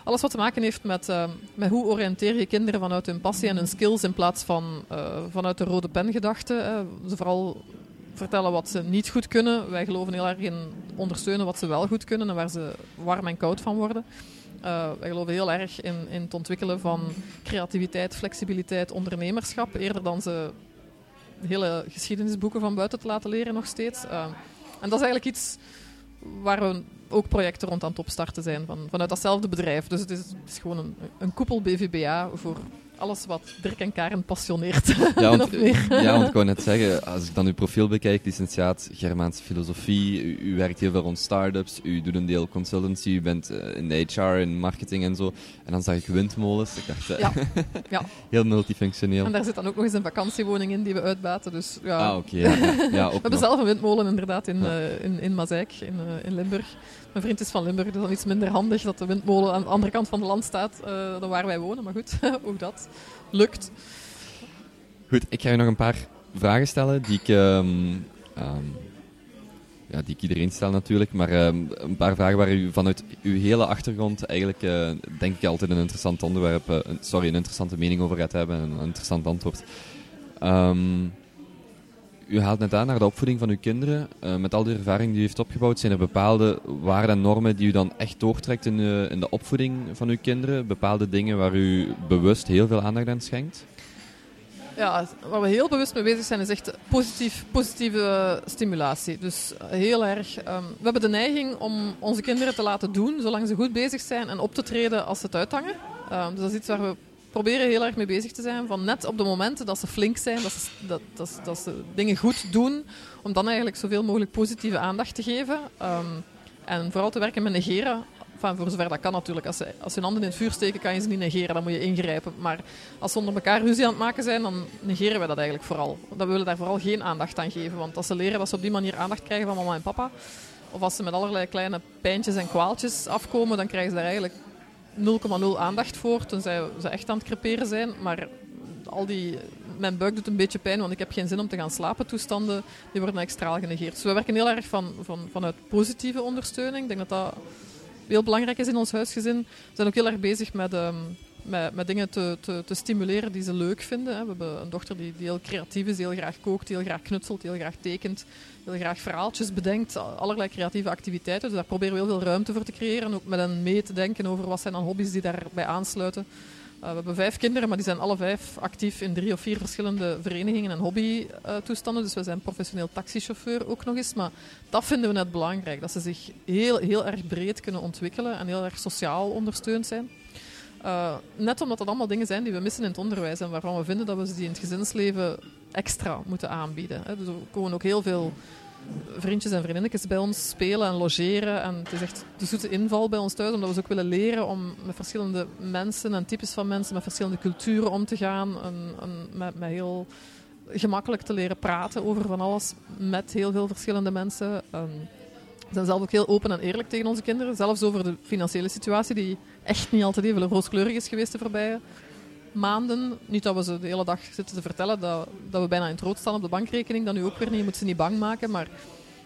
Speaker 2: alles wat te maken heeft met, uh, met hoe oriënteer je kinderen vanuit hun passie en hun skills in plaats van uh, vanuit de rode pen gedachte. Uh, ze vooral vertellen wat ze niet goed kunnen. Wij geloven heel erg in ondersteunen wat ze wel goed kunnen en waar ze warm en koud van worden. Uh, wij geloven heel erg in, in het ontwikkelen van creativiteit, flexibiliteit, ondernemerschap. Eerder dan ze hele geschiedenisboeken van buiten te laten leren nog steeds. Uh, en dat is eigenlijk iets waar we ook projecten rond aan het opstarten zijn van, vanuit datzelfde bedrijf. Dus het is, het is gewoon een, een koepel BVBA voor alles wat Dirk en Karen passioneert.
Speaker 1: Ja, want, ja, want ik wou net zeggen, als ik dan uw profiel bekijk, licentiaat Germaanse filosofie, u, u werkt heel veel rond startups, u doet een deel consultancy, u bent uh, in de HR, in marketing en zo. En dan zag ik windmolens. Ik dacht, uh, ja. ja. heel multifunctioneel.
Speaker 2: En daar zit dan ook nog eens een vakantiewoning in die we uitbaten. Dus, ja.
Speaker 1: Ah, oké. Okay, ja, ja.
Speaker 2: we hebben zelf een windmolen inderdaad in, uh, in, in Mazeik, in, in Limburg. Mijn vriend is van Limburg, dus dan iets minder handig dat de windmolen aan de andere kant van het land staat uh, dan waar wij wonen. Maar goed, ook dat lukt.
Speaker 1: Goed, ik ga je nog een paar vragen stellen die ik, ehm, ehm, ja, die ik iedereen stel natuurlijk. Maar ehm, een paar vragen waar u vanuit uw hele achtergrond eigenlijk, eh, denk ik, altijd een interessant onderwerp, eh, sorry, een interessante mening over gaat hebben. en Een interessant antwoord. U haalt net aan naar de opvoeding van uw kinderen. Eh, met al die ervaring die u heeft opgebouwd, zijn er bepaalde waarden en normen die u dan echt doortrekt in, de- in de opvoeding van uw kinderen? Bepaalde dingen waar u bewust heel veel aandacht aan schenkt?
Speaker 2: Ja, waar we heel bewust mee bezig zijn, is echt positief, positieve stimulatie. Dus heel erg. ehm, we hebben de neiging om onze kinderen te laten doen zolang ze goed bezig zijn en op te treden als ze het uithangen. Ehm, dus dat is iets waar we proberen heel erg mee bezig te zijn. Van net op de momenten dat ze flink zijn, dat ze, dat, dat, dat ze dingen goed doen, om dan eigenlijk zoveel mogelijk positieve aandacht te geven. Ehm, en vooral te werken met negeren. Enfin, voor zover dat kan natuurlijk. Als ze, als hun handen in het vuur steken, kan je ze niet negeren. Dan moet je ingrijpen. Maar als ze onder elkaar ruzie aan het maken zijn, dan negeren wij dat eigenlijk vooral. We willen daar vooral geen aandacht aan geven. Want als ze leren dat ze op die manier aandacht krijgen van mama en papa, of als ze met allerlei kleine pijntjes en kwaaltjes afkomen, dan krijgen ze daar eigenlijk 0,0 aandacht voor, tenzij ze echt aan het creperen zijn. Maar al die, mijn buik doet een beetje pijn, want ik heb geen zin om te gaan slapen toestanden, die worden extra genegeerd. Dus we werken heel erg van, van, vanuit positieve ondersteuning. Ik denk dat dat heel belangrijk is in ons huisgezin. We zijn ook heel erg bezig met, ehm, met, dingen te, te, te stimuleren die ze leuk vinden. Hè. We hebben een dochter die, heel creatief is, heel graag kookt, heel graag knutselt, heel graag tekent, heel graag verhaaltjes bedenkt, allerlei creatieve activiteiten. Dus daar proberen we heel veel ruimte voor te creëren. Ook met hen mee te denken over wat zijn dan hobby's die daarbij aansluiten. Uh, we hebben vijf kinderen, maar die zijn alle vijf actief in drie of vier verschillende verenigingen en hobbytoestanden. dus we zijn professioneel taxichauffeur ook nog eens. Maar dat vinden we net belangrijk, dat ze zich heel, heel erg breed kunnen ontwikkelen en heel erg sociaal ondersteund zijn. Uh, net omdat dat allemaal dingen zijn die we missen in het onderwijs en waarvan we vinden dat we ze die in het gezinsleven extra moeten aanbieden. Hè. Dus er komen ook heel veel vriendjes en vriendinnetjes bij ons spelen en logeren. En het is echt de zoete inval bij ons thuis, omdat we ze ook willen leren om met verschillende mensen en types van mensen, met verschillende culturen om te gaan. En, en met, met heel gemakkelijk te leren praten over van alles met heel veel verschillende mensen. En we zijn zelf ook heel open en eerlijk tegen onze kinderen, zelfs over de financiële situatie, die echt niet altijd even rooskleurig is geweest de voorbije maanden. Niet dat we ze de hele dag zitten te vertellen dat, dat we bijna in het rood staan op de bankrekening. Dat nu ook weer niet. Je moet ze niet bang maken. Maar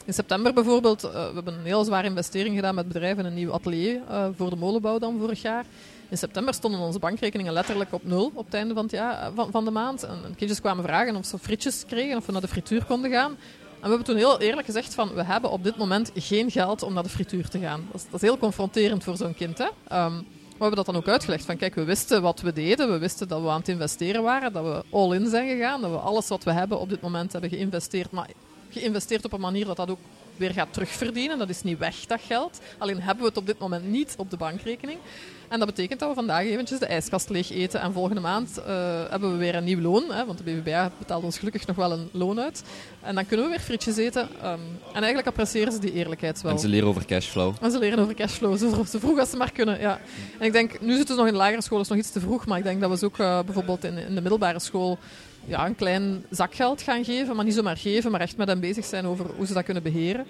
Speaker 2: in september bijvoorbeeld, uh, we hebben een heel zware investering gedaan met bedrijven in een nieuw atelier uh, voor de molenbouw dan vorig jaar. In september stonden onze bankrekeningen letterlijk op nul op het einde van, het van, van de maand. En, en kindjes kwamen vragen of ze frietjes kregen, of we naar de frituur konden gaan. En we hebben toen heel eerlijk gezegd van, we hebben op dit moment geen geld om naar de frituur te gaan. Dat is, heel confronterend voor zo'n kind. Hè? Um, we hebben dat dan ook uitgelegd. Van kijk, we wisten wat we deden. We wisten dat we aan het investeren waren. Dat we all-in zijn gegaan. Dat we alles wat we hebben op dit moment hebben geïnvesteerd. Maar geïnvesteerd op een manier dat dat ook weer gaat terugverdienen. Dat is niet weg, dat geld. Alleen hebben we het op dit moment niet op de bankrekening. En dat betekent dat we vandaag eventjes de ijskast leeg eten. En volgende maand uh, hebben we weer een nieuw loon. Hè, want de BVBA betaalt ons gelukkig nog wel een loon uit. En dan kunnen we weer frietjes eten. Um, en eigenlijk appreciëren ze die eerlijkheid wel.
Speaker 1: En ze leren over cashflow.
Speaker 2: En ze leren over cashflow, zo, zo vroeg als ze maar kunnen. Ja. En ik denk, nu zitten ze nog in de lagere school, is nog iets te vroeg. Maar ik denk dat we ze ook uh, bijvoorbeeld in, in de middelbare school ja, een klein zakgeld gaan geven. Maar niet zomaar geven, maar echt met hen bezig zijn over hoe ze dat kunnen beheren.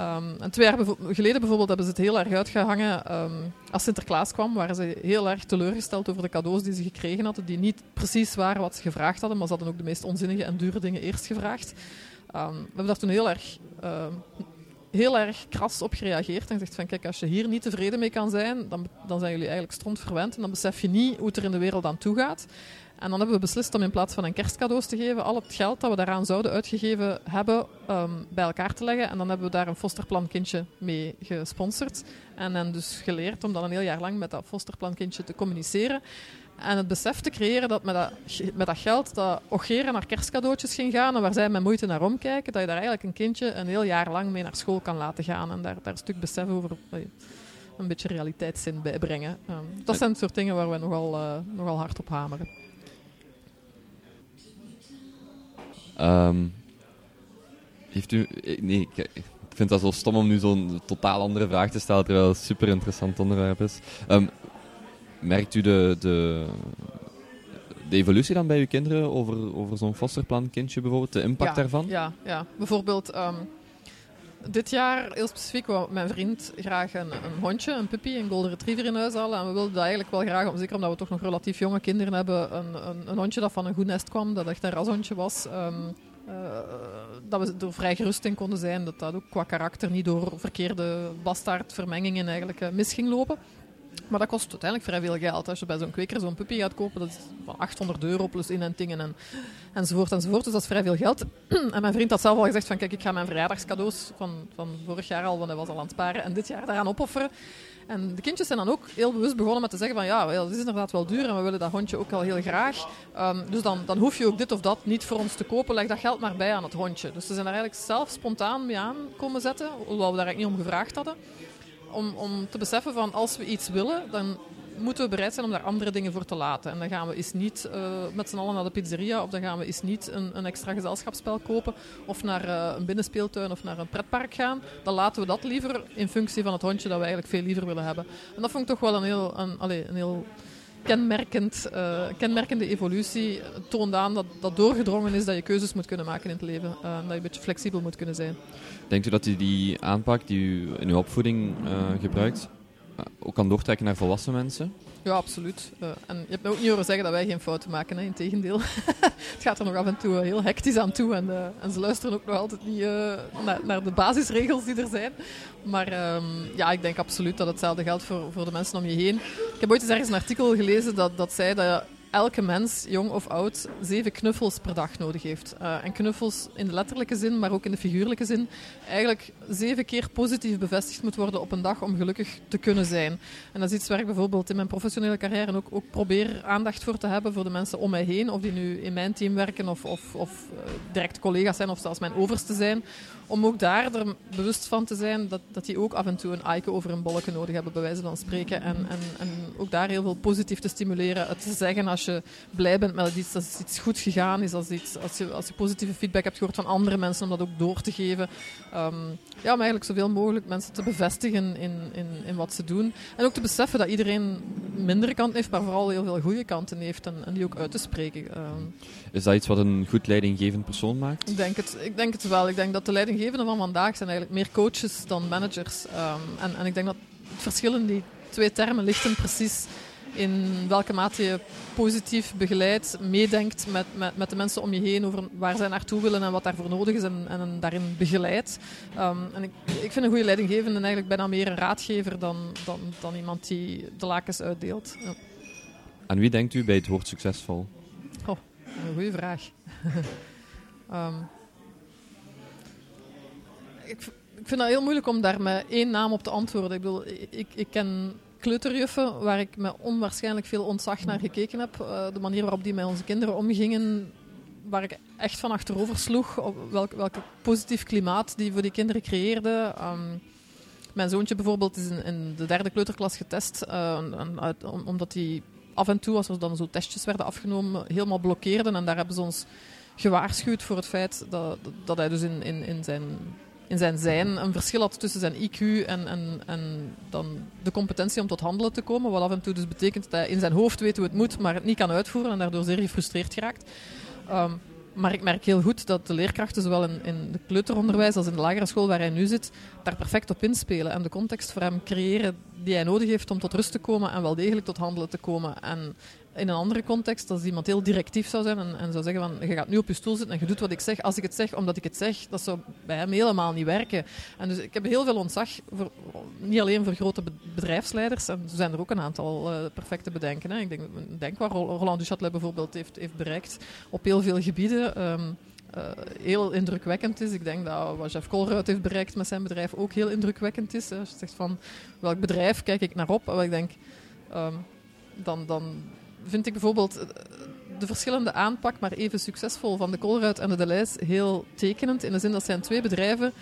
Speaker 2: Um, en twee jaar geleden bijvoorbeeld hebben ze het heel erg uitgehangen. Um, als Sinterklaas kwam, waren ze heel erg teleurgesteld over de cadeaus die ze gekregen hadden, die niet precies waren wat ze gevraagd hadden, maar ze hadden ook de meest onzinnige en dure dingen eerst gevraagd. Um, we hebben daar toen heel erg, heel erg kras op gereageerd en gezegd van kijk, als je hier niet tevreden mee kan zijn, dan, dan zijn jullie eigenlijk stront verwend en dan besef je niet hoe het er in de wereld aan toe gaat. En dan hebben we beslist om in plaats van een kerstcadeaus te geven, al het geld dat we daaraan zouden uitgegeven hebben, um, bij elkaar te leggen. En dan hebben we daar een fosterplankindje mee gesponsord. En hen dus geleerd om dan een heel jaar lang met dat fosterplankindje te communiceren. En het besef te creëren dat met dat, met dat geld dat Ogeren naar kerstcadeautjes ging gaan en waar zij met moeite naar omkijken, dat je daar eigenlijk een kindje een heel jaar lang mee naar school kan laten gaan. En daar, daar een stuk besef over een beetje realiteitszin bij brengen. Um, dat zijn het soort dingen waar we nogal, uh, nogal hard op hameren.
Speaker 1: Um, heeft u... Nee, ik, ik, vind dat zo stom om nu zo'n totaal andere vraag te stellen, terwijl het een super interessant onderwerp is. Um, merkt u de, de, de evolutie dan bij uw kinderen over, over zo'n fosterplan kindje bijvoorbeeld, de impact
Speaker 2: ja,
Speaker 1: daarvan?
Speaker 2: Ja, ja. bijvoorbeeld... Um, dit jaar, heel specifiek, wou mijn vriend graag een, een hondje, een puppy, een golden retriever in huis halen. En we wilden dat eigenlijk wel graag, om, zeker omdat we toch nog relatief jonge kinderen hebben, een, een, een hondje dat van een goed nest kwam, dat echt een rashondje was. Ehm, eh, dat we er vrij gerust in konden zijn, dat dat ook qua karakter niet door verkeerde bastaardvermengingen eigenlijk uh, mis ging lopen. Maar dat kost uiteindelijk vrij veel geld. Als je bij zo'n kweker zo'n puppy gaat kopen, dat is van 800 euro plus inentingen en, enzovoort enzovoort. Dus dat is vrij veel geld. en mijn vriend had zelf al gezegd van kijk, ik ga mijn verjaardagscadeaus van, van vorig jaar al, want hij was al aan het sparen, en dit jaar daaraan opofferen. En de kindjes zijn dan ook heel bewust begonnen met te zeggen van ja, het is inderdaad wel duur en we willen dat hondje ook wel heel graag. Um, dus dan, dan hoef je ook dit of dat niet voor ons te kopen, leg dat geld maar bij aan het hondje. Dus ze zijn daar eigenlijk zelf spontaan mee aan komen zetten, hoewel we daar eigenlijk niet om gevraagd hadden om, om te beseffen van als we iets willen, dan moeten we bereid zijn om daar andere dingen voor te laten. En dan gaan we eens niet uh, met z'n allen naar de pizzeria, of dan gaan we eens niet een, een extra gezelschapsspel kopen, of naar uh, een binnenspeeltuin of naar een pretpark gaan. Dan laten we dat liever in functie van het hondje dat we eigenlijk veel liever willen hebben. En dat vond ik toch wel een heel, een, allez, een heel kenmerkend, uh, kenmerkende evolutie. toont aan dat, dat doorgedrongen is dat je keuzes moet kunnen maken in het leven. Uh, dat je een beetje flexibel moet kunnen zijn.
Speaker 1: Denkt u dat u die aanpak die u in uw opvoeding uh, gebruikt, ook kan doortrekken naar volwassen mensen?
Speaker 2: Ja, absoluut. Uh, en je hebt me ook niet horen zeggen dat wij geen fouten maken, hè. integendeel. het gaat er nog af en toe heel hectisch aan toe en, en ze luisteren ook nog altijd niet naar, naar, de basisregels die er zijn. Maar um, ja, ik denk absoluut dat hetzelfde geldt voor, voor de mensen om je heen. Ik heb ooit eens ergens een artikel gelezen dat, dat zei dat elke mens, jong of oud, zeven knuffels per dag nodig heeft. Uh, en knuffels in de letterlijke zin, maar ook in de figuurlijke zin, eigenlijk zeven keer positief bevestigd moet worden op een dag om gelukkig te kunnen zijn. En dat is iets waar ik bijvoorbeeld in mijn professionele carrière ook, ook probeer aandacht voor te hebben voor de mensen om mij heen, of die nu in mijn team werken of, of, of uh, direct collega's zijn of zelfs mijn overste zijn om ook daar er bewust van te zijn dat, dat die ook af en toe een aike over een bolletje nodig hebben, bij wijze van spreken. En, en, en ook daar heel veel positief te stimuleren. Het te zeggen als je blij bent met iets, dat iets goed gegaan is, als, iets, als, je, als je positieve feedback hebt gehoord van andere mensen, om dat ook door te geven. Um, ja, om eigenlijk zoveel mogelijk mensen te bevestigen in, in, in wat ze doen. En ook te beseffen dat iedereen mindere kanten heeft, maar vooral heel veel goede kanten heeft en, en die ook uit te spreken. Um,
Speaker 1: is dat iets wat een goed leidinggevend persoon maakt?
Speaker 2: Ik denk het, ik denk het wel. Ik denk dat de leidinggevenden van vandaag zijn eigenlijk meer coaches dan managers. Um, en, en ik denk dat het verschil in die twee termen ligt hem precies in welke mate je positief begeleidt, meedenkt met, met, met de mensen om je heen over waar zij naartoe willen en wat daarvoor nodig is en, en daarin begeleidt. Um, en ik, ik vind een goede leidinggevende eigenlijk bijna meer een raadgever dan, dan, dan iemand die de lakens uitdeelt. Ja.
Speaker 1: Aan wie denkt u bij het woord succesvol?
Speaker 2: Oh, een goede vraag. um, ik, ik vind het heel moeilijk om daar met één naam op te antwoorden. Ik bedoel, ik, ik ken kleuterjuffen waar ik met onwaarschijnlijk veel ontzag naar gekeken heb. Uh, de manier waarop die met onze kinderen omgingen, waar ik echt van achterover sloeg. Welk, positief klimaat die voor die kinderen creëerde. Um, mijn zoontje bijvoorbeeld is in, de derde kleuterklas getest, om, omdat hij af en toe, als er dan zo testjes werden afgenomen, helemaal blokkeerden. En daar hebben ze ons gewaarschuwd voor het feit dat, dat hij dus in, in, in zijn in zijn zijn een verschil had tussen zijn IQ en, en, en dan de competentie om tot handelen te komen. Wat af en toe dus betekent dat hij in zijn hoofd weet hoe het moet, maar het niet kan uitvoeren en daardoor zeer gefrustreerd geraakt. Um, maar ik merk heel goed dat de leerkrachten, zowel in, in het kleuteronderwijs als in de lagere school waar hij nu zit, daar perfect op inspelen en de context voor hem creëren die hij nodig heeft om tot rust te komen en wel degelijk tot handelen te komen. En in een andere context, als iemand heel directief zou zijn en, en, zou zeggen van je gaat nu op je stoel zitten en je doet wat ik zeg als ik het zeg, omdat ik het zeg, dat zou bij hem helemaal niet werken. En dus ik heb heel veel ontzag, voor, niet alleen voor grote bedrijfsleiders, en zo zijn er ook een aantal uh, perfecte bedenken. Hè. Ik denk, denk wat Roland Duchatelet bijvoorbeeld heeft, heeft bereikt op heel veel gebieden. Um, uh, heel indrukwekkend is. Ik denk dat wat Jeff Colruyt heeft bereikt met zijn bedrijf ook heel indrukwekkend is. Als je zegt van welk bedrijf kijk ik naar op, en ik denk, um, dan, dan vind ik bijvoorbeeld eh, de verschillende aanpak, maar even succesvol, van de Colruyt en de Deleuze heel tekenend. In de zin dat zijn twee bedrijven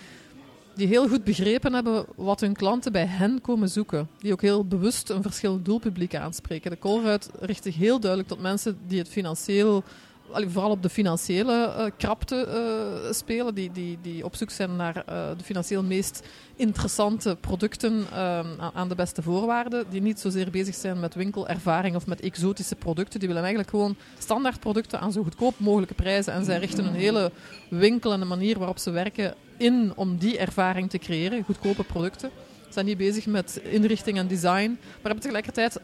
Speaker 2: die heel goed begrepen hebben wat hun klanten bij hen komen zoeken. Die ook heel bewust een verschillend doelpubliek aanspreken. De Colruyt richt zich heel duidelijk tot mensen die het financieel vooral op de financiële eh, krapte eh, spelen, die, die, die op zoek zijn naar eh, de financieel meest interessante producten aan, aan de beste voorwaarden, die niet zozeer bezig zijn met winkelervaring of met exotische producten. Die willen eigenlijk gewoon standaard producten aan zo goedkoop mogelijke prijzen en zij richten een hele winkel en de manier waarop ze werken in om die ervaring te creëren, goedkope producten. Ze zijn niet bezig met inrichting en design, maar hebben tegelijkertijd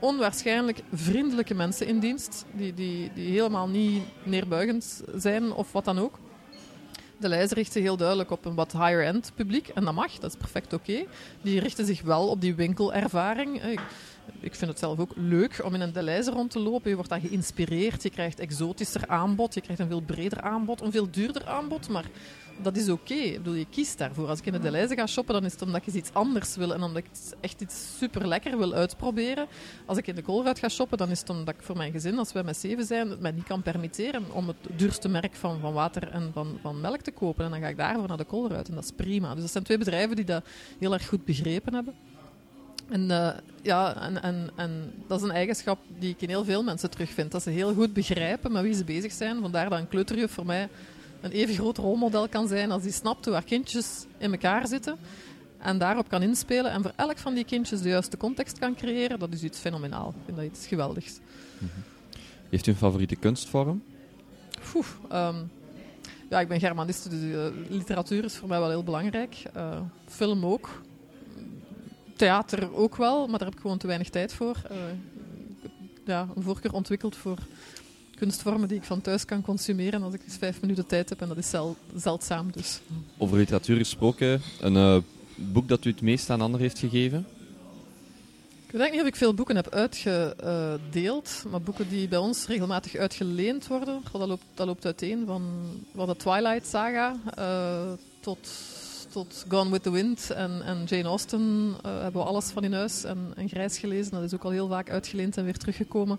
Speaker 2: onwaarschijnlijk vriendelijke mensen in dienst, die, die, die helemaal niet neerbuigend zijn of wat dan ook. De lijst richt zich heel duidelijk op een wat higher-end publiek, en dat mag, dat is perfect oké. Die richten zich wel op die winkelervaring. Ik, ik vind het zelf ook leuk om in een Deleuze rond te lopen. Je wordt daar geïnspireerd, je krijgt exotischer aanbod, je krijgt een veel breder aanbod, een veel duurder aanbod, maar dat is oké. Ik bedoel, je kiest daarvoor. Als ik in de Deleuze ga shoppen, dan is het omdat ik iets anders wil en omdat ik echt iets super lekker wil uitproberen. Als ik in de Colruyt ga shoppen, dan is het omdat ik voor mijn gezin, als wij met zeven zijn, het mij niet kan permitteren om het duurste merk van, van water en van, van melk te kopen. En dan ga ik daarvoor naar de Colruyt en dat is prima. Dus dat zijn twee bedrijven die dat heel erg goed begrepen hebben. En, uh, ja, en, en, en dat is een eigenschap die ik in heel veel mensen terugvind. Dat ze heel goed begrijpen met wie ze bezig zijn. Vandaar dat een kleuterjuf voor mij een even groot rolmodel kan zijn als die snapt hoe haar kindjes in elkaar zitten. En daarop kan inspelen en voor elk van die kindjes de juiste context kan creëren. Dat is iets fenomenaal. Ik vind dat iets geweldigs.
Speaker 1: -hmm. Heeft u een favoriete kunstvorm?
Speaker 2: Oeh, um, ja, ik ben Germanist, dus uh, literatuur is voor mij wel heel belangrijk. Uh, film ook theater ook wel, maar daar heb ik gewoon te weinig tijd voor. Uh, ja, een voorkeur ontwikkeld voor kunstvormen die ik van thuis kan consumeren als ik eens vijf minuten tijd heb en dat is zel zeldzaam. Dus.
Speaker 1: Over literatuur gesproken, een uh, boek dat u het meest aan anderen heeft gegeven?
Speaker 2: Ik weet niet of ik veel boeken heb uitgedeeld, maar boeken die bij ons regelmatig uitgeleend worden, dat loopt, dat loopt uiteen van, van de Twilight Saga uh, tot tot Gone with the Wind en, en Jane Austen uh, hebben we alles van in huis en, en Grijs gelezen. Dat is ook al heel vaak uitgeleend en weer teruggekomen.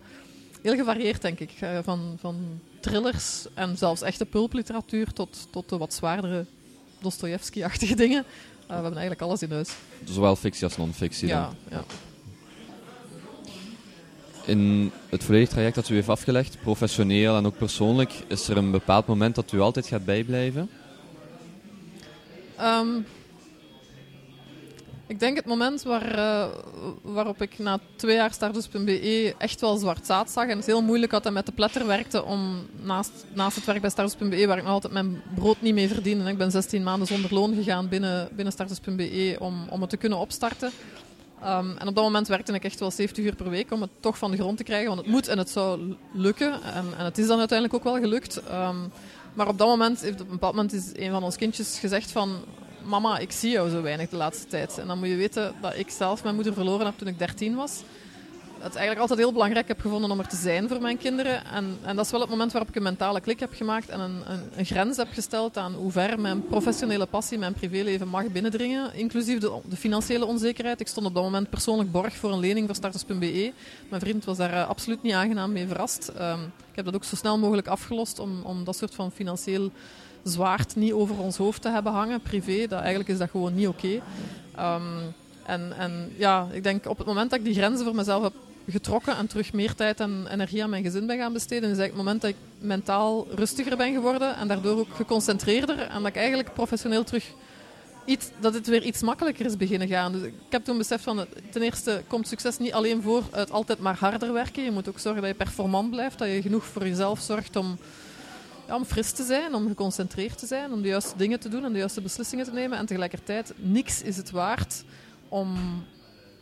Speaker 2: Heel gevarieerd, denk ik. Uh, van, van thrillers en zelfs echte pulpliteratuur tot, tot de wat zwaardere Dostoevsky-achtige dingen. Uh, we hebben eigenlijk alles in huis.
Speaker 1: Zowel fictie als non-fictie
Speaker 2: ja, ja.
Speaker 1: In het volledige traject dat u heeft afgelegd, professioneel en ook persoonlijk, is er een bepaald moment dat u altijd gaat bijblijven?
Speaker 2: Um, ik denk het moment waar, uh, waarop ik na twee jaar Stardust.be echt wel zwart zaad zag. En het heel moeilijk had en met de pletter werkte om naast, naast het werk bij Stardust.be, waar ik nog altijd mijn brood niet mee verdiende. En ik ben 16 maanden zonder loon gegaan binnen, binnen Stardust.be om, om het te kunnen opstarten. Um, en op dat moment werkte ik echt wel 70 uur per week om het toch van de grond te krijgen. Want het moet en het zou lukken. En, en het is dan uiteindelijk ook wel gelukt. Um, maar op dat moment, op een bepaald moment is een van ons kindjes gezegd van... Mama, ik zie jou zo weinig de laatste tijd. En dan moet je weten dat ik zelf mijn moeder verloren heb toen ik 13 was. Het eigenlijk altijd heel belangrijk heb gevonden om er te zijn voor mijn kinderen. En, en dat is wel het moment waarop ik een mentale klik heb gemaakt en een, een, grens heb gesteld aan hoe ver mijn professionele passie, mijn privéleven mag binnendringen. Inclusief de, de, financiële onzekerheid. Ik stond op dat moment persoonlijk borg voor een lening voor starters.be. Mijn vriend was daar uh, absoluut niet aangenaam mee verrast. Um, ik heb dat ook zo snel mogelijk afgelost om, om dat soort van financieel zwaard niet over ons hoofd te hebben hangen, privé. Dat, eigenlijk is dat gewoon niet oké. Um, en, en ja, ik denk op het moment dat ik die grenzen voor mezelf heb getrokken en terug meer tijd en energie aan mijn gezin ben gaan besteden, is eigenlijk het moment dat ik mentaal rustiger ben geworden en daardoor ook geconcentreerder. En dat ik eigenlijk professioneel terug iets, dat het weer iets makkelijker is beginnen gaan. Dus ik heb toen beseft van, ten eerste komt succes niet alleen voor uit altijd maar harder werken. Je moet ook zorgen dat je performant blijft, dat je genoeg voor jezelf zorgt om, ja, om fris te zijn, om geconcentreerd te zijn, om de juiste dingen te doen en de juiste beslissingen te nemen. En tegelijkertijd, niks is het waard om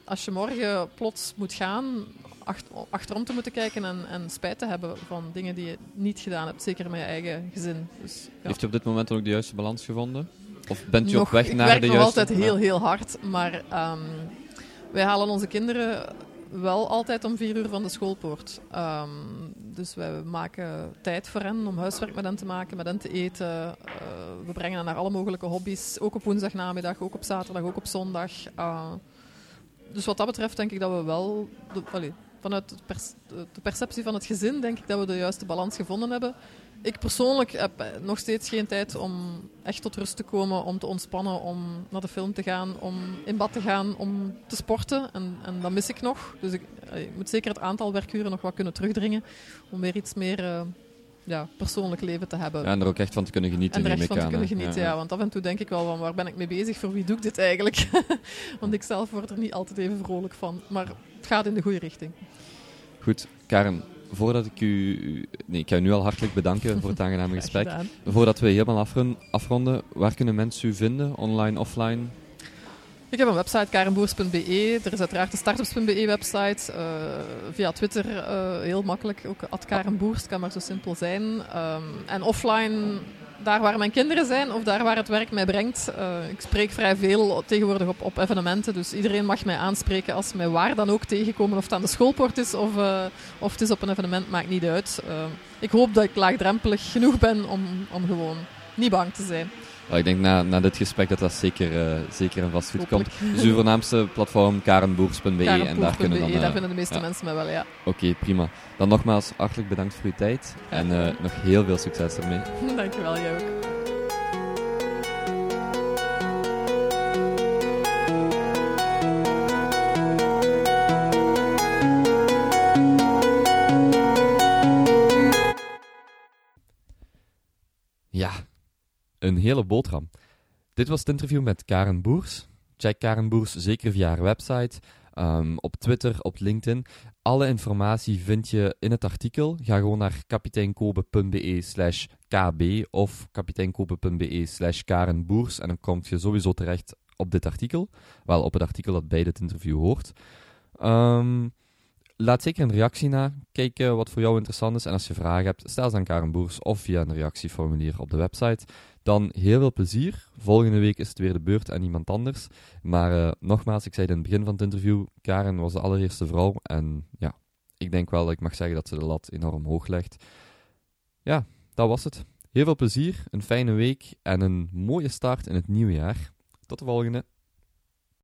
Speaker 2: als je morgen plots moet gaan, achter, achterom te moeten kijken en, en, spijt te hebben van dingen die je niet gedaan hebt, zeker met je eigen gezin. Dus, ja.
Speaker 1: Heeft u op dit moment ook de juiste balans gevonden? Of bent u
Speaker 2: nog,
Speaker 1: op weg naar
Speaker 2: werk
Speaker 1: de
Speaker 2: nog
Speaker 1: juiste...
Speaker 2: altijd heel, heel hard, maar um, wij halen onze kinderen wel altijd om vier uur van de schoolpoort. Um, dus wij maken tijd voor hen om huiswerk met hen te maken, met hen te eten. Uh, we brengen hen naar alle mogelijke hobby's, ook op woensdagnamiddag, ook op zaterdag, ook op zondag. Uh, dus wat dat betreft denk ik dat we wel, de, vanuit de, de, perceptie van het gezin, denk ik dat we de juiste balans gevonden hebben. Ik persoonlijk heb nog steeds geen tijd om echt tot rust te komen, om te ontspannen, om naar de film te gaan, om in bad te gaan, om te sporten. En, en dat mis ik nog. Dus ik, ik moet zeker het aantal werkuren nog wat kunnen terugdringen, om weer iets meer uh, ja, persoonlijk leven te hebben.
Speaker 1: Ja, en er ook echt van te kunnen genieten.
Speaker 2: En er echt van te kunnen genieten, ja. Want af en toe denk ik wel van, waar ben ik mee bezig? Voor wie doe ik dit eigenlijk? want ik zelf word er niet altijd even vrolijk van. Maar het gaat in de goede richting.
Speaker 1: Goed, Karen, voordat ik u... Nee, ik ga u nu al hartelijk bedanken voor het aangename gesprek. Voordat we helemaal afron- afronden, waar kunnen mensen u vinden? Online, offline?
Speaker 2: Ik heb een website, karenboers.be. Er is uiteraard de startups.be website. Eh, via Twitter eh, heel makkelijk, ook at karenboers, kan maar zo simpel zijn. Ehm, en offline, daar waar mijn kinderen zijn of daar waar het werk mij brengt. Eh, ik spreek vrij veel tegenwoordig op, op evenementen, dus iedereen mag mij aanspreken als ze mij waar dan ook tegenkomen. Of het aan de schoolpoort is of, eh, of het is op een evenement, maakt niet uit. Eh, ik hoop dat ik laagdrempelig genoeg ben om, om gewoon niet bang te zijn.
Speaker 1: Ik denk na, na dit gesprek dat dat zeker, eh, zeker en vast goed komt. Dus uw voornaamste platform karenboers.be en daar kunnen dan... eh,
Speaker 2: daar vinden de meeste mensen mij wel, ja.
Speaker 1: Oké, prima. Dan nogmaals hartelijk bedankt voor uw tijd en eh, nog heel veel succes ermee.
Speaker 2: Dankjewel, jij ook.
Speaker 1: Ja, een hele boterham. Dit was het interview met Karen Boers. Check Karen Boers zeker via haar website, ehm, op Twitter, op LinkedIn. Alle informatie vind je in het artikel. Ga gewoon naar kapiteinkobe.be slash kb of kapiteinkobe.be slash Karen Boers en dan kom je sowieso terecht op dit artikel. Wel, op het artikel dat bij dit interview hoort. Ehm, laat zeker een reactie na. Kijk eh, wat voor jou interessant is. En als je vragen hebt, stel ze aan Karen Boers of via een reactieformulier op de website. Dan heel veel plezier. Volgende week is het weer de beurt aan iemand anders. Maar eh, nogmaals, ik zei het in het begin van het interview, Karen was de allereerste vrouw. En ja, ik denk wel dat ik mag zeggen dat ze de lat enorm hoog legt. Ja, dat was het. Heel veel plezier, een fijne week en een mooie start in het nieuwe jaar. Tot de volgende.